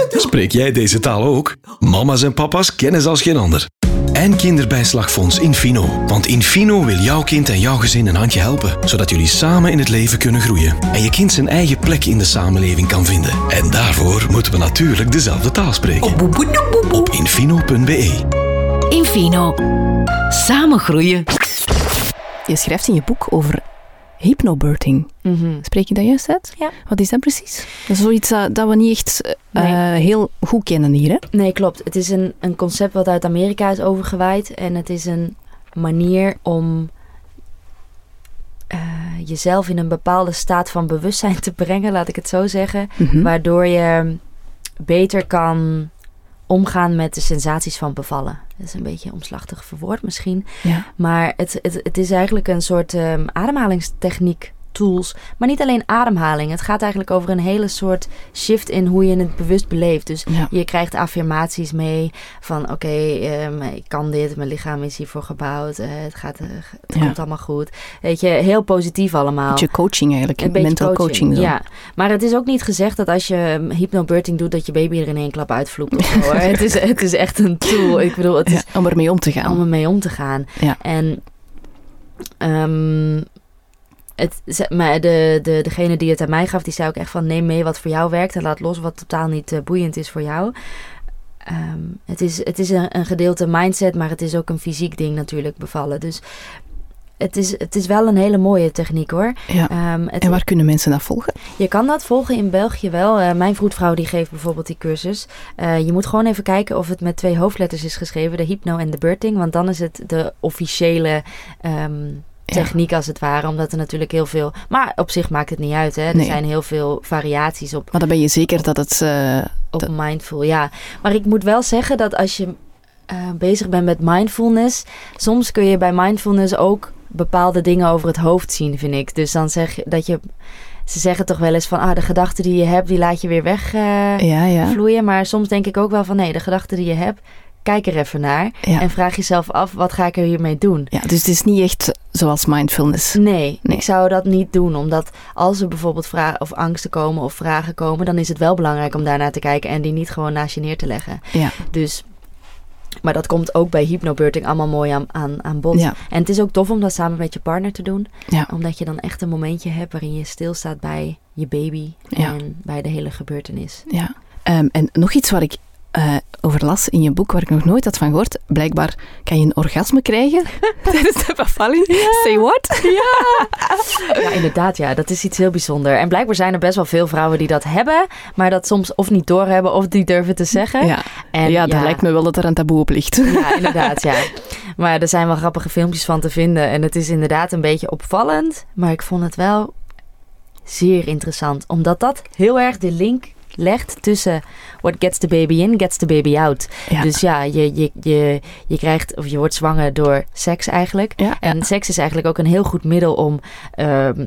Spreek jij deze taal ook? Mama's en papa's kennen ze als geen ander. En Kinderbijslagfonds Infino. Want Infino wil jouw kind en jouw gezin een handje helpen, zodat jullie samen in het leven kunnen groeien. En je kind zijn eigen plek in de samenleving kan vinden. En daarvoor moeten we natuurlijk dezelfde taal spreken. Op infino.be. Infino. Samen groeien. Je schrijft in je boek over hypnobirthing. Mhm. Spreek je dat juist uit? Ja. Wat is dat precies? Dat is zoiets dat, dat we niet echt eh, Nee. heel goed kennen hier, hè? Nee, klopt. Het is een, een concept wat uit Amerika is overgewaaid. En het is een manier om eh, jezelf in een bepaalde staat van bewustzijn te brengen, laat ik het zo zeggen. Mhm. Waardoor je beter kan omgaan met de sensaties van bevallen. Dat is een beetje omslachtig verwoord misschien. Ja. Maar het, het, het is eigenlijk een soort ehm, ademhalingstechniek tools. Maar niet alleen ademhaling. Het gaat eigenlijk over een hele soort shift in hoe je het bewust beleeft. Dus Ja. je krijgt affirmaties mee van oké, ehm, ik kan dit, mijn lichaam is hiervoor gebouwd, eh, het, gaat, eh, het Ja. komt allemaal goed. Weet je, heel positief allemaal. Beetje coaching eigenlijk, Een mental coaching. zo. Ja, maar het is ook niet gezegd dat als je um, hypnobirthing doet, dat je baby er in één klap uitvloept. hoor. [laughs] het, is, het is echt een tool. Ik bedoel, het is om ermee om te gaan. om ermee om te gaan. Ja. En ehm, het, ze- maar de, de, degene die het aan mij gaf, die zei ook echt van neem mee wat voor jou werkt en laat los wat totaal niet eh, boeiend is voor jou. Ehm, het is, het is een, een gedeelte mindset, maar het is ook een fysiek ding natuurlijk bevallen. Dus het is, het is wel een hele mooie techniek hoor. Ja. Ehm, het, En waar kunnen mensen dat volgen? je kan dat volgen in België wel. Eh, mijn vroedvrouw die geeft bijvoorbeeld die cursus. Eh, je moet gewoon even kijken of het met twee hoofdletters is geschreven. De hypno en de birthing. Want dan is het de officiële Ja. techniek als het ware. Omdat er natuurlijk heel veel... Maar op zich maakt het niet uit. Hè. Er Nee. zijn heel veel variaties op, Maar dan ben je zeker dat het... eh, op Dat- mindful. Ja, maar ik moet wel zeggen dat als je eh, bezig bent met mindfulness... Soms kun je bij mindfulness ook bepaalde dingen over het hoofd zien, vind ik. Dus dan zeg je dat je... Ze zeggen toch wel eens van, ah, de gedachten die je hebt, die laat je weer weg eh, ja, ja. vloeien. Maar soms denk ik ook wel van, nee, de gedachten die je hebt, kijk er even naar. Ja. En vraag jezelf af, wat ga ik er hiermee doen? ja, dus het is niet echt zoals mindfulness. Nee, Nee. ik zou dat niet doen. Omdat als er bijvoorbeeld vragen of angsten komen of vragen komen, dan is het wel belangrijk om daarnaar te kijken en die niet gewoon naast je neer te leggen. Ja. Dus, maar dat komt ook bij hypnobirthing allemaal mooi aan, aan, aan bod. Ja. En het is ook tof om dat samen met je partner te doen. Ja. Omdat je dan echt een momentje hebt waarin je stilstaat bij je baby Ja. en bij de hele gebeurtenis. Ja. Ehm, en nog iets waar ik eh, over las in je boek, waar ik nog nooit had van gehoord. Blijkbaar kan je een orgasme krijgen [laughs] tijdens de bevalling. Say what? [laughs] Ja, inderdaad, ja. Dat is iets heel bijzonders. En blijkbaar zijn er best wel veel vrouwen die dat hebben, maar dat soms of niet doorhebben of niet durven te zeggen. Ja, En ja, dat lijkt me wel dat er een taboe op ligt. Ja, inderdaad, ja. Maar er zijn wel grappige filmpjes van te vinden. En het is inderdaad een beetje opvallend. Maar ik vond het wel zeer interessant. Omdat dat heel erg de link legt tussen what gets the baby in, gets the baby out. Ja. Dus ja, je, je, je, je krijgt of je wordt zwanger door seks eigenlijk. ja, En seks is eigenlijk ook een heel goed middel om ehm,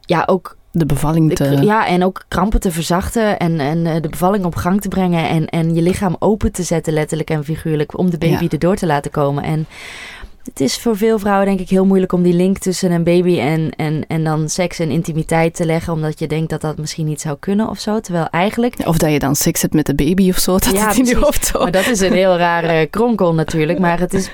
ja, ook de bevalling te... Ja, en ook krampen te verzachten en, en eh, de bevalling op gang te brengen en, en je lichaam open te zetten, letterlijk en figuurlijk, om de baby Ja. erdoor te laten komen. En het is voor veel vrouwen denk ik heel moeilijk om die link tussen een baby en, en, en dan seks en intimiteit te leggen, omdat je denkt dat dat misschien niet zou kunnen of zo. Terwijl eigenlijk, Of dat je dan seks hebt met de baby of zo, dat Ja, het in je hoofd maar dat is een heel rare kronkel natuurlijk, maar het is...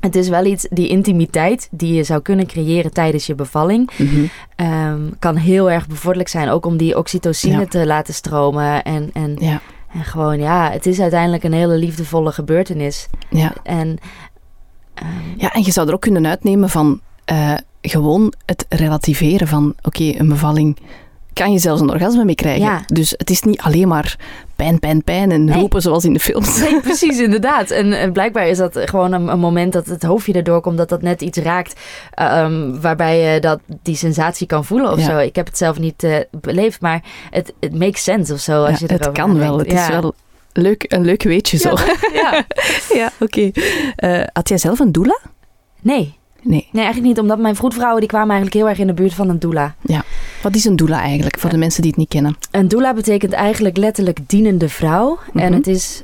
Het is wel iets, die intimiteit die je zou kunnen creëren tijdens je bevalling, Mhm. ehm, kan heel erg bevorderlijk zijn. Ook om die oxytocine Ja. te laten stromen. En, en, Ja, en gewoon, ja, het is uiteindelijk een hele liefdevolle gebeurtenis. ja. En ehm, ja, en je zou er ook kunnen uitnemen van eh, gewoon het relativeren van, oké, een bevalling kan je zelfs een orgasme mee krijgen. Ja. Dus het is niet alleen maar pijn, pijn, pijn en Nee. roepen zoals in de films. nee, [laughs] precies, inderdaad. En, en blijkbaar is dat gewoon een, een moment dat het hoofdje erdoor komt, dat dat net iets raakt, ehm, waarbij je dat, die sensatie kan voelen of Ja. zo. Ik heb het zelf niet eh, beleefd, maar het, het makes sense of zo. Als Ja, je het kan wel. Het is wel leuk, een leuk weetje zo. [laughs] Ja, Ja, oké. Eh, had jij zelf een doula? nee. Nee. Nee, eigenlijk niet, omdat mijn vroedvrouwen die kwamen eigenlijk heel erg in de buurt van een doula. Wat is een doula eigenlijk, voor de mensen die het niet kennen? Een doula betekent eigenlijk letterlijk dienende vrouw. Mhm. En het is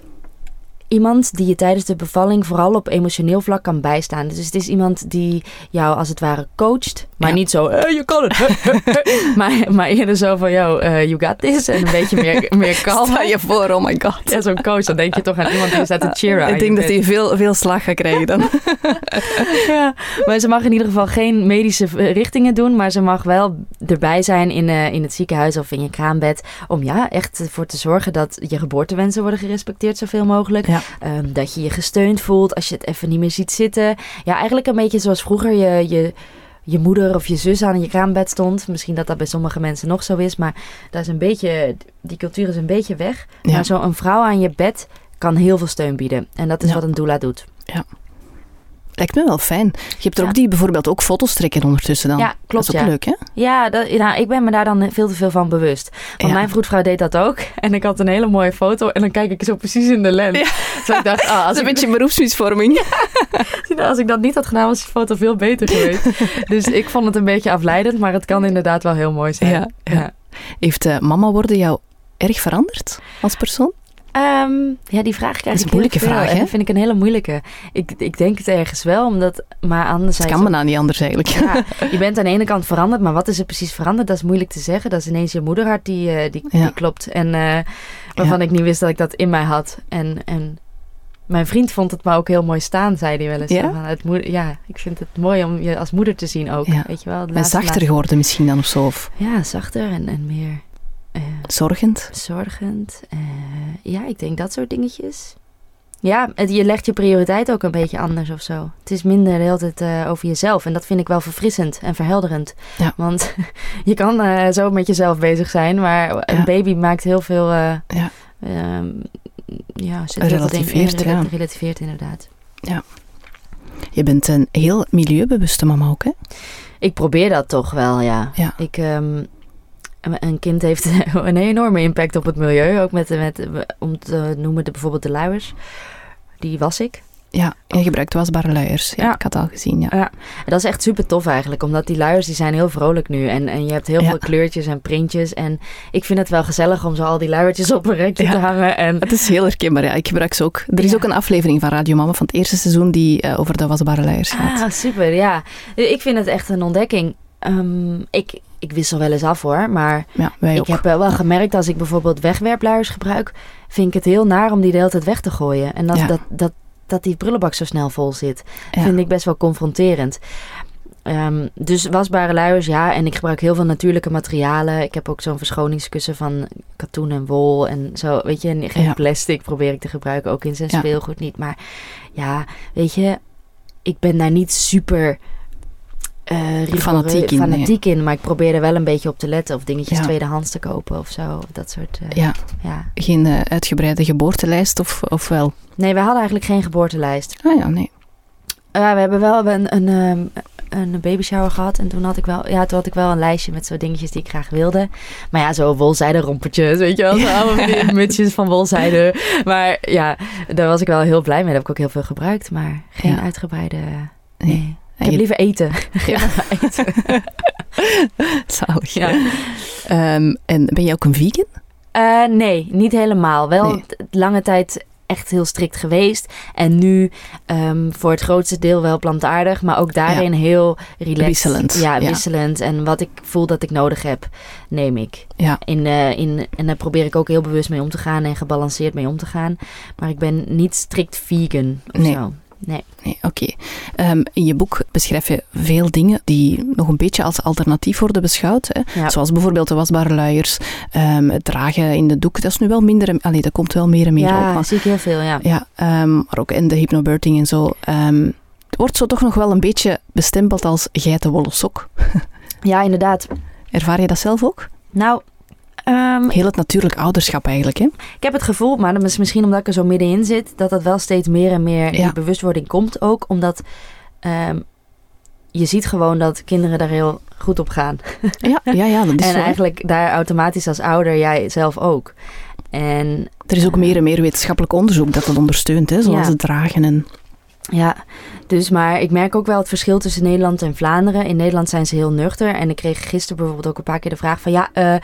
iemand die je tijdens de bevalling vooral op emotioneel vlak kan bijstaan. Dus het is iemand die jou als het ware coacht. Maar Ja. niet zo, "Eh, je kan het. [laughs] [laughs] maar, maar eerder zo van, yo, eh, you got this. En een beetje meer, [laughs] meer kalm. Stel je voor, oh my god. Ja, zo'n coach, dan denk je toch aan iemand die staat te cheeren. Ik denk dat hij veel, veel slag gaat krijgen dan. Ja, maar ze mag in ieder geval geen medische richtingen doen. Maar ze mag wel erbij zijn in, eh, in het ziekenhuis of in je kraambed. Om ja, echt ervoor te zorgen dat je geboortewensen worden gerespecteerd zoveel mogelijk. Ja. Ehm, dat je je gesteund voelt als je het even niet meer ziet zitten. Ja, eigenlijk een beetje zoals vroeger je, je, je moeder of je zus aan je kraambed stond. Misschien dat dat bij sommige mensen nog zo is. Maar dat is een beetje, die cultuur is een beetje weg. Ja. Maar zo'n vrouw aan je bed kan heel veel steun bieden. En dat is Ja. wat een doula doet. Lijkt me wel fijn. Je hebt er Ja. ook die bijvoorbeeld ook foto's trekken ondertussen dan. Ja, klopt. dat is ook ja. leuk, hè? Ja, dat, nou, ik ben me daar dan veel te veel van bewust. Want Ja. mijn vroedvrouw deed dat ook. [laughs] En ik had een hele mooie foto. En dan kijk ik zo precies in de lens. Dus ik dacht, ah, Dat als, is een beetje [laughs] beroepsmisvorming. als ik dat niet had gedaan, was die foto veel beter geweest. dus ik vond het een beetje afleidend. Maar het kan inderdaad wel heel mooi zijn. Heeft eh, mama worden jou erg veranderd als persoon? Ehm, ja, die vraag krijg ik een moeilijke vraag, hè? dat vind ik een hele moeilijke. Ik, ik denk het ergens wel, omdat... Maar anderzijds... kan bijna niet anders eigenlijk. Ja, [laughs] je bent aan de ene kant veranderd, maar wat is er precies veranderd? Dat is moeilijk te zeggen. Dat is ineens je moederhart die, eh, die, Ja. die klopt. En eh, waarvan Ja. ik niet wist dat ik dat in mij had. En, en mijn vriend vond het me ook heel mooi staan, zei hij wel eens. Ja? Van, het moeder, ja, ik vind het mooi om je als moeder te zien ook. Weet je wel? En zachter laatste- geworden misschien dan of zo. Of Ja, zachter en, en meer eh, zorgend. zorgend. Eh, ja, ik denk dat soort dingetjes. Ja, het- je legt je prioriteit ook een beetje anders of zo. Het is minder de hele tijd eh, over jezelf. En dat vind ik wel verfrissend en verhelderend. Ja. Want [laughs] je kan zo met jezelf bezig zijn, maar een Ja. baby maakt heel veel... Ja. ehm, ja, zit in. Relativeert, ja. Relativeert inderdaad. Je bent een heel milieubewuste mama ook, hè? Ik probeer dat toch wel, ja. Ja. Ik, ehm, een kind heeft [laughs] een enorme impact op het milieu. Ook met, met om te noemen, de, bijvoorbeeld de luiers. Die was ik. Ja, je gebruikt wasbare luiers. Ja, Ja. Ik had al gezien, ja. Ja. Dat is echt super tof eigenlijk. Omdat die luiers die zijn heel vrolijk nu. En, en je hebt heel Ja. veel kleurtjes en printjes. En ik vind het wel gezellig om zo al die luiertjes op een rekje te hangen. En Het is heel herkenbaar, ja. Ik gebruik ze ook. Er is ook een aflevering van Radio Mama van het eerste seizoen die eh, over de wasbare luiers gaat. Ah, super, ja. Ik vind het echt een ontdekking. Ehm, ik, ik wissel wel eens af hoor, maar Ja, ik ook. heb wel wel gemerkt als ik bijvoorbeeld wegwerpluiers gebruik, vind ik het heel naar om die de hele tijd weg te gooien. En dat, Ja. dat, dat, dat die prullenbak zo snel vol zit, Ja. vind ik best wel confronterend. Ehm, dus wasbare luiers, ja. En ik gebruik heel veel natuurlijke materialen. Ik heb ook zo'n verschoningskussen van katoen en wol en zo. Weet je, en geen plastic probeer ik te gebruiken. Ook in zijn speelgoed niet. Maar ja, weet je, ik ben daar niet super eh rigoureux- Fanatiek in, nee. fanatiek in. Maar ik probeer er wel een beetje op te letten. Of dingetjes Ja. tweedehands te kopen of zo. Of dat soort, eh, Ja, ja. geen eh, uitgebreide geboortelijst of, of wel? Nee, we hadden eigenlijk geen geboortelijst. Ah ja, nee. Ja, we hebben wel een, een, ehm, een baby shower gehad. En toen had ik wel, ja, toen had ik wel een lijstje met zo dingetjes die ik graag wilde. Maar ja, zo wolzijde rompertjes, weet je wel. Zo allemaal mutsjes van wolzijde. Maar ja, daar was ik wel heel blij mee. Dat heb ik ook heel veel gebruikt. Maar geen Ja. uitgebreide... Nee. Nee. Ik heb je- liever eten. [laughs] Ja. [laughs] eten. Zalig. Ja. Ehm, en ben je ook een vegan? Eh, nee, niet helemaal. Wel Nee. lange tijd echt heel strikt geweest. En nu ehm, voor het grootste deel wel plantaardig. Maar ook daarin heel relaxed. Wisselend, Ja, ja. wisselend. En wat ik voel dat ik nodig heb, neem ik. Ja. In, eh, in, en daar probeer ik ook heel bewust mee om te gaan. En gebalanceerd mee om te gaan. Maar ik ben niet strikt vegan of Nee. zo. Nee. Nee, oké. Ehm, in je boek beschrijf je veel dingen die nog een beetje als alternatief worden beschouwd. Hè? Ja. Zoals bijvoorbeeld de wasbare luiers, ehm, het dragen in de doek. Dat is nu wel minder, en- allee, dat komt wel meer en meer op. ja, zie ik heel veel, ja. ja, ehm, maar ook in de hypnobirthing en zo. het wordt zo toch nog wel een beetje bestempeld als geitenwolle sok. [laughs] Ja, inderdaad. Ervaar je dat zelf ook? Nou, ehm, Heel het natuurlijk ouderschap eigenlijk, hè? Ik heb het gevoel, maar dat is misschien omdat ik er zo middenin zit, dat dat wel steeds meer en meer in Ja. bewustwording komt ook. Omdat ehm, je ziet gewoon dat kinderen daar heel goed op gaan. Ja, ja, ja dat is [laughs] en zo. eigenlijk daar automatisch als ouder jij zelf ook. En Er is ook meer en meer wetenschappelijk onderzoek dat dat ondersteunt, hè? zoals Ja. het dragen en... ja, dus maar ik merk ook wel het verschil tussen Nederland en Vlaanderen. In Nederland zijn ze heel nuchter. En ik kreeg gisteren bijvoorbeeld ook een paar keer de vraag van ja, eh,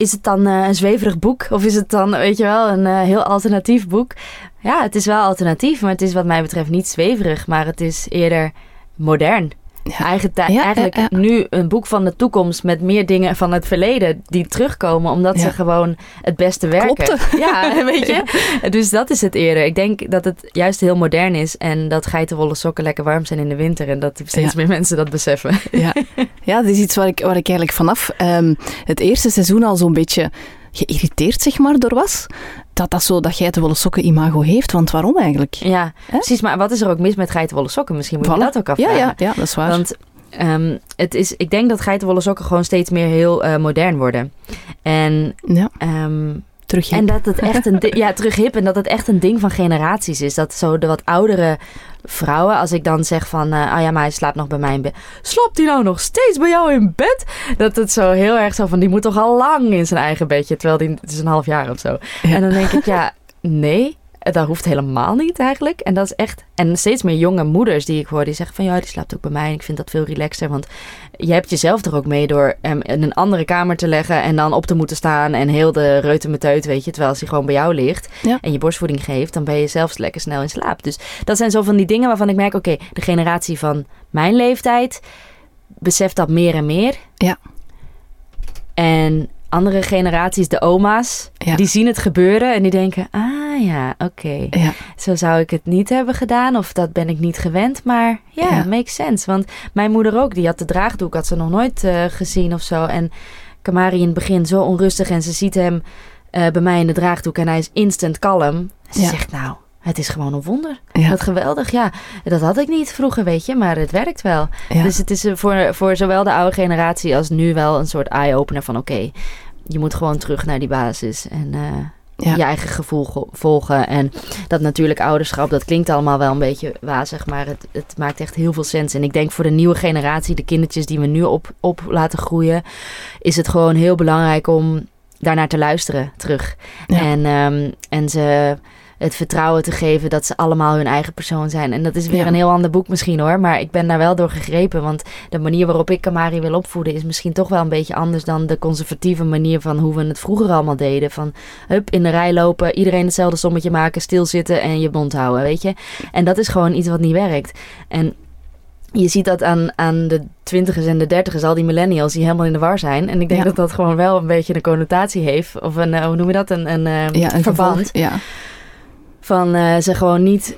is het dan eh, een zweverig boek? Of is het dan, weet je wel, een eh, heel alternatief boek? Ja, het is wel alternatief, maar het is wat mij betreft niet zweverig. Maar het is eerder modern. Eigen tij- Ja, eigenlijk ja, ja. nu een boek van de toekomst met meer dingen van het verleden die terugkomen, omdat ze gewoon het beste werken. Klopte. [laughs] Ja, [laughs] weet je. Dus dat is het eerder. Ik denk dat het juist heel modern is en dat geitenwolle sokken lekker warm zijn in de winter en dat steeds meer mensen dat beseffen. Ja, [laughs] ja dat is iets waar ik, waar ik eigenlijk vanaf ehm, het eerste seizoen al zo'n beetje geïrriteerd zeg maar, door was. Dat dat zo dat geitenwolle sokken imago heeft. Want waarom eigenlijk? Ja, precies. Maar wat is er ook mis met geitenwolle sokken? Misschien moet je dat ook ja, afvragen. ja, ja, dat is waar. Want ehm, het is, ik denk dat geitenwolle sokken gewoon steeds meer heel eh, modern worden. En, ja, terug en dat het echt een [laughs] ja, terug hip en dat het echt een ding van generaties is. Dat zo de wat oudere vrouwen, als ik dan zeg van, eh ah ja, maar hij slaapt nog bij mij in bed. Slaapt hij nou nog steeds bij jou in bed? Dat het zo heel erg zo van, die moet toch al lang in zijn eigen bedje, terwijl die het is een half jaar of zo. Ja. En dan denk ik, ja, nee. Dat hoeft helemaal niet eigenlijk. En dat is echt. En steeds meer jonge moeders die ik hoor, die zeggen van ja, die slaapt ook bij mij. En ik vind dat veel relaxer. Want je hebt jezelf er ook mee door hem in een andere kamer te leggen en dan op te moeten staan. En heel de reutemeteut, weet je. Terwijl als hij gewoon bij jou ligt Ja. en je borstvoeding geeft, dan ben je zelfs lekker snel in slaap. Dus dat zijn zo van die dingen waarvan ik merk, oké, de generatie van mijn leeftijd beseft dat meer en meer. Ja. En andere generaties, de oma's, Ja. die zien het gebeuren en die denken, ah ja, oké. Ja, Zo zou ik het niet hebben gedaan of dat ben ik niet gewend. Maar ja, Ja. makes sense. Want mijn moeder ook, die had de draagdoek, had ze nog nooit eh, gezien of zo. En Kamari in het begin zo onrustig en ze ziet hem eh, bij mij in de draagdoek en hij is instant kalm. Ze zegt nou, het is gewoon een wonder. ja, Wat geweldig, ja. Dat had ik niet vroeger, weet je, maar het werkt wel. ja. Dus het is eh, voor, voor zowel de oude generatie als nu wel een soort eye-opener van oké, je moet gewoon terug naar die basis en eh, Ja. je eigen gevoel volgen. En dat natuurlijk ouderschap, dat klinkt allemaal wel een beetje wazig, maar het, het maakt echt heel veel sens. En ik denk voor de nieuwe generatie, de kindertjes die we nu op, op laten groeien, is het gewoon heel belangrijk om daarnaar te luisteren terug. Ja. En, ehm, en ze het vertrouwen te geven dat ze allemaal hun eigen persoon zijn. En dat is weer Ja. een heel ander boek misschien hoor. Maar ik ben daar wel door gegrepen. Want de manier waarop ik Kamari wil opvoeden is misschien toch wel een beetje anders dan de conservatieve manier van hoe we het vroeger allemaal deden. Van hup, in de rij lopen, iedereen hetzelfde sommetje maken, stilzitten en je mond houden, weet je. En dat is gewoon iets wat niet werkt. En je ziet dat aan, aan de twintigers en de dertigers, al die millennials die helemaal in de war zijn. En ik denk Ja. dat dat gewoon wel een beetje een connotatie heeft. Of een, eh, hoe noem je dat? Een, een, eh, ja, een verband. gevolg. Ja, Van eh, ze gewoon niet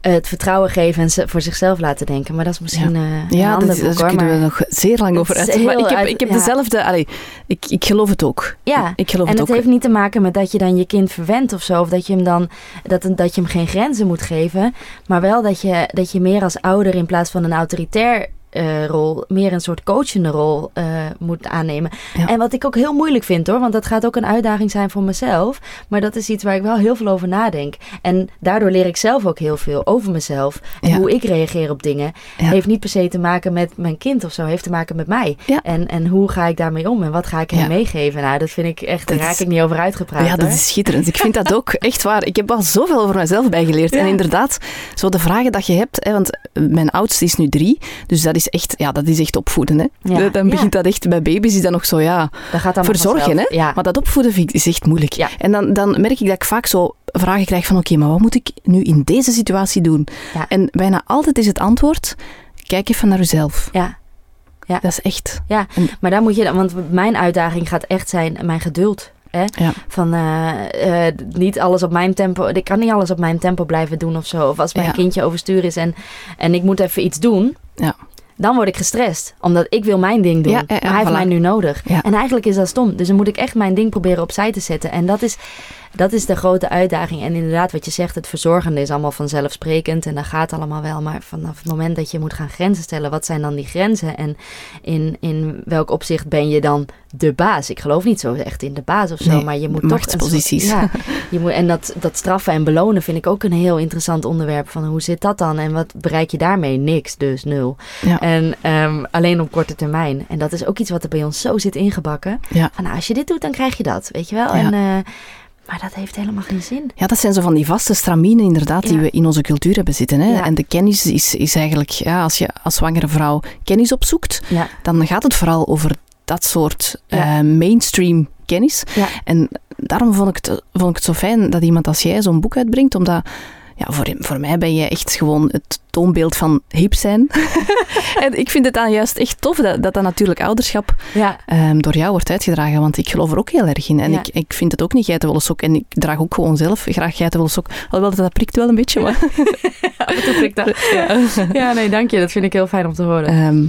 het vertrouwen geven en ze voor zichzelf laten denken. Maar dat is misschien eh een ja ander dat, boek daar kunnen we nog zeer lang over uit. Maar ik heb, uit- ik heb ja. dezelfde... Allee, ik, ik geloof het ook. ja, Ik geloof en het het ook. heeft niet te maken met dat je dan je kind verwendt of zo. Of dat je hem dan dat, dat je hem geen grenzen moet geven. Maar wel dat je, dat je meer als ouder in plaats van een autoritair eh, rol, meer een soort coachende rol eh, moet aannemen. Ja. En wat ik ook heel moeilijk vind hoor, want dat gaat ook een uitdaging zijn voor mezelf. Maar dat is iets waar ik wel heel veel over nadenk. En daardoor leer ik zelf ook heel veel over mezelf. En Ja. hoe ik reageer op dingen. Ja. Heeft niet per se te maken met mijn kind of zo, heeft te maken met mij. En, en hoe ga ik daarmee om en wat ga ik hem meegeven? Nou, dat vind ik echt, daar raak is- ik niet over uitgepraat. Ja, dat is schitterend. Ik vind dat ook [laughs] echt waar. Ik heb al zoveel over mezelf bijgeleerd. En inderdaad, zo de vragen dat je hebt, hè, want mijn oudste is nu drie, dus dat is echt, ja, dat is echt opvoeden. Hè. Ja. Dan begint dat echt, bij baby's is dat nog zo, ja, Dat gaat allemaal verzorgen. Hè. Maar dat opvoeden vind ik, is echt moeilijk. En dan, dan merk ik dat ik vaak zo vragen krijg van, oké, maar wat moet ik nu in deze situatie doen? En bijna altijd is het antwoord, kijk even naar uzelf. Ja. Ja. Dat is echt... Ja, maar daar moet je, want mijn uitdaging gaat echt zijn mijn geduld. Hè? Ja. Van eh, eh, niet alles op mijn tempo. Ik kan niet alles op mijn tempo blijven doen of zo. Of als mijn Ja. kindje overstuur is en, en ik moet even iets doen. Ja. Dan word ik gestrest. Omdat ik wil mijn ding doen. Ja, ja, ja, maar hij heeft mij nu nodig. En eigenlijk is dat stom. Dus dan moet ik echt mijn ding proberen opzij te zetten. En dat is, dat is de grote uitdaging. En inderdaad, wat je zegt, het verzorgende is allemaal vanzelfsprekend. En dat gaat allemaal wel. Maar vanaf het moment dat je moet gaan grenzen stellen, wat zijn dan die grenzen? En in, in welk opzicht ben je dan de baas? Ik geloof niet zo echt in de baas of zo. Nee, maar je moet toch een soort- ja, [laughs] je moet, en dat, dat straffen en belonen vind ik ook een heel interessant onderwerp. Van hoe zit dat dan? En wat bereik je daarmee? Niks, dus nul. Ja. En ehm, alleen op korte termijn. En dat is ook iets wat er bij ons zo zit ingebakken. Ja. Van nou, als je dit doet, dan krijg je dat. Weet je wel? Ja. En, eh, maar dat heeft helemaal geen zin. Ja, dat zijn zo van die vaste straminen inderdaad die we in onze cultuur hebben zitten. Hè? Ja. En de kennis is, is eigenlijk, ja, als je als zwangere vrouw kennis opzoekt, Ja, dan gaat het vooral over dat soort eh, mainstream kennis. Ja. En daarom vond ik, het, vond ik het zo fijn dat iemand als jij zo'n boek uitbrengt, omdat ja, voor, voor mij ben je echt gewoon het toonbeeld van hip zijn. [laughs] en ik vind het dan juist echt tof dat dat, dat natuurlijk ouderschap Ja, ehm, door jou wordt uitgedragen, want ik geloof er ook heel erg in. En Ja. ik, ik vind het ook niet geitenwolle sok. En ik draag ook gewoon zelf graag geitenwolle sok. Alhoewel, dat prikt wel een beetje, maar... [laughs] ja, nee, dank je. Dat vind ik heel fijn om te horen. Ehm,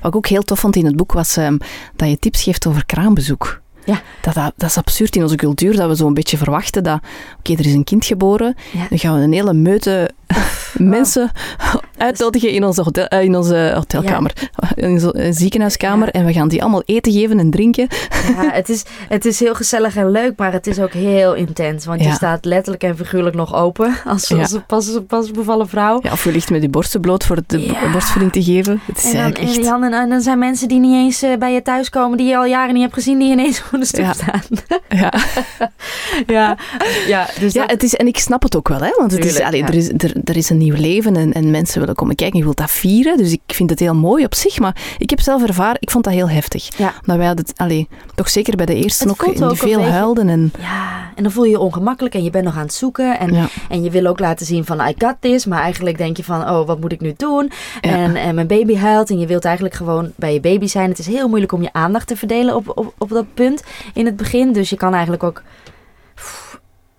wat ik ook heel tof vond in het boek was ehm, dat je tips geeft over kraambezoek. Ja. Dat, dat, dat is absurd in onze cultuur, dat we zo'n beetje verwachten dat... Oké, er is een kind geboren, Ja. dan gaan we een hele meute [laughs] mensen [laughs] uitnodigen in onze, hotel, eh, in onze hotelkamer, in onze eh, ziekenhuiskamer, en we gaan die allemaal eten geven en drinken. Ja, het is, het is heel gezellig en leuk, maar het is ook heel intens. Want je staat letterlijk en figuurlijk nog open [laughs] als, een pas, pas bevallen vrouw. Ja, of je ligt met je borsten bloot voor de borstvoeding te geven. Het is En dan, en, echt... Jan, en, en dan zijn mensen die niet eens eh, bij je thuiskomen, die je al jaren niet hebt gezien, die ineens voor de stoep Ja. staan. Ja. ja, ja, dus Ja, het is, en ik snap het ook wel, hè, want het is, allee, er, is, er, er is een nieuw leven en, en mensen willen komen kijken. Je wilt dat vieren, dus ik vind het heel mooi op zich. Maar ik heb zelf ervaren, ik vond dat heel heftig. Ja. Dat wij het, allee, toch zeker bij de eerste nog ook een veel huilden. En, ja, en dan voel je je ongemakkelijk en je bent nog aan het zoeken. En, ja, en je wil ook laten zien van I got this, maar eigenlijk denk je van oh, wat moet ik nu doen? Ja. En, en mijn baby huilt en je wilt eigenlijk gewoon bij je baby zijn. Het is heel moeilijk om je aandacht te verdelen op, op, op dat punt in het begin. Dus je kan eigenlijk ook...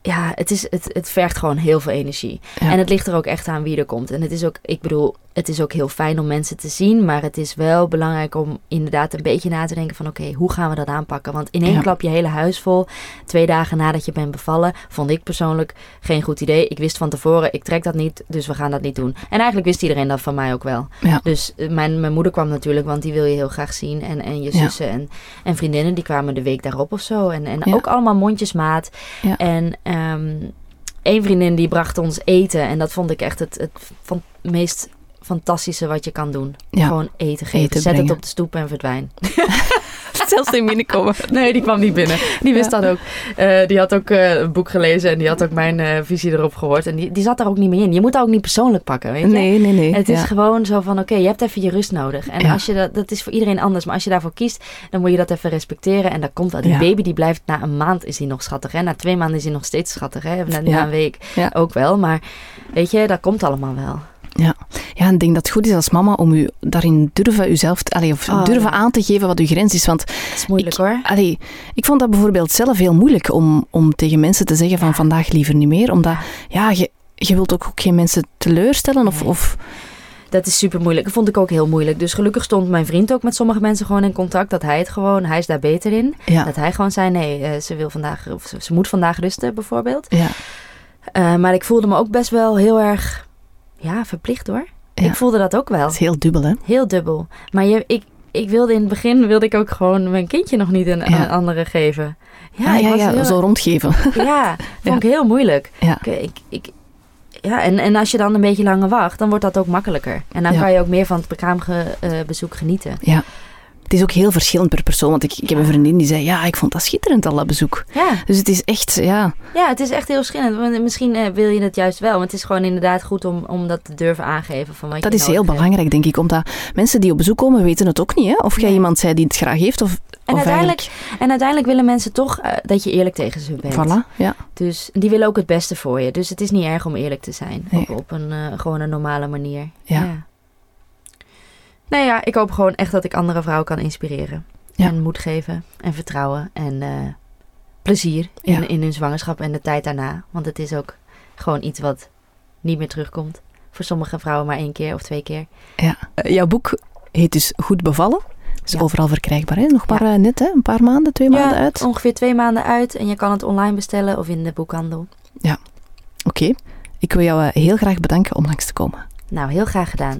Ja, het, is, het, het vergt gewoon heel veel energie. Ja. En het ligt er ook echt aan wie er komt. En het is ook, ik bedoel, het is ook heel fijn om mensen te zien. Maar het is wel belangrijk om inderdaad een beetje na te denken van... Oké, hoe gaan we dat aanpakken? Want in één Ja. klap je hele huis vol. Twee dagen nadat je bent bevallen, vond ik persoonlijk geen goed idee. Ik wist van tevoren, ik trek dat niet, dus we gaan dat niet doen. En eigenlijk wist iedereen dat van mij ook wel. Ja. Dus eh, mijn, mijn moeder kwam natuurlijk, want die wil je heel graag zien. En, en je Ja. zussen en, en vriendinnen, die kwamen de week daarop of zo. En, en ook allemaal mondjesmaat. En ehm één vriendin die bracht ons eten. En dat vond ik echt het, het van, meest fantastische wat je kan doen. Ja. Gewoon eten geven. Eten Zet brengen. het op de stoep en verdwijn. [laughs] [laughs] Zelfs niet binnenkomen. Nee, die kwam niet binnen. Die wist Ja. dat ook. Eh, die had ook eh, een boek gelezen en die had ook mijn eh, visie erop gehoord. En die, die zat daar ook niet meer in. Je moet dat ook niet persoonlijk pakken, weet je? Nee, nee, nee. Het is gewoon zo van, oké, je hebt even je rust nodig. En als je dat, dat is voor iedereen anders. Maar als je daarvoor kiest, dan moet je dat even respecteren. En dan komt dat. Die baby die blijft, na een maand is hij nog schattig. Hè? Na twee maanden is hij nog steeds schattig. Hè? Na, na een week ook wel. Maar weet je, dat komt allemaal wel. Ja. ja, en ik denk dat het goed is als mama om u daarin durven uzelf, allee, of Oh, durven ja. aan te geven wat uw grens is. Want Het is moeilijk ik, hoor. Allee, ik vond dat bijvoorbeeld zelf heel moeilijk om, om tegen mensen te zeggen van vandaag liever niet meer. Omdat, ja, je, je wilt ook, ook geen mensen teleurstellen of... Nee. of Dat is super moeilijk. Dat vond ik ook heel moeilijk. Dus gelukkig stond mijn vriend ook met sommige mensen gewoon in contact. Dat hij het gewoon, hij is daar beter in. ja, Dat hij gewoon zei, nee, eh, ze wil vandaag, of ze, ze moet vandaag rusten bijvoorbeeld. ja, Eh, maar ik voelde me ook best wel heel erg, ja, verplicht hoor. Ja. Ik voelde dat ook wel. dat is heel dubbel, hè? Heel dubbel. Maar je, ik, ik wilde in het begin, wilde ik ook gewoon mijn kindje nog niet een, Ja. een andere geven. Ja, Ah, ja, was ja, heel- zo rondgeven. [laughs] ja, [laughs] vond ik heel moeilijk. Ja. Ik, ik, ik- ja, en, en als je dan een beetje langer wacht, dan wordt dat ook makkelijker. En dan kan je ook meer van het bekraambezoek genieten. Ja. Het is ook heel verschillend per persoon. Want ik, ik heb een vriendin die zei, ja, ik vond dat schitterend al dat bezoek. Ja, Dus het is echt, ja, ja, het is echt heel verschillend. Want Misschien eh, wil je het juist wel, maar het is gewoon inderdaad goed om, om dat te durven aangeven. Van wat dat je is heel hebt. belangrijk, denk ik. Omdat mensen die op bezoek komen, weten het ook niet, hè? Of jij iemand zei die het graag heeft, of, En of uiteindelijk, en uiteindelijk willen mensen toch eh, dat je eerlijk tegen ze bent. eigenlijk... Voilà, ja. Dus die willen ook het beste voor je. Dus het is niet erg om eerlijk te zijn. Nee. Op, op een eh, gewoon een normale manier. Ja. Nou ja, ik hoop gewoon echt dat ik andere vrouwen kan inspireren. Ja. En moed geven. En vertrouwen. En eh, plezier in, Ja. in hun zwangerschap en de tijd daarna. Want het is ook gewoon iets wat niet meer terugkomt. Voor sommige vrouwen maar één keer of twee keer. Ja. Eh, jouw boek heet dus Goed bevallen. Is Ja. overal verkrijgbaar, hè? Nog maar Ja. eh, net, hè? Een paar maanden, twee maanden uit. ongeveer twee maanden uit. En je kan het online bestellen of in de boekhandel. Oké. Ik wil jou heel graag bedanken om langs te komen. Nou, heel graag gedaan.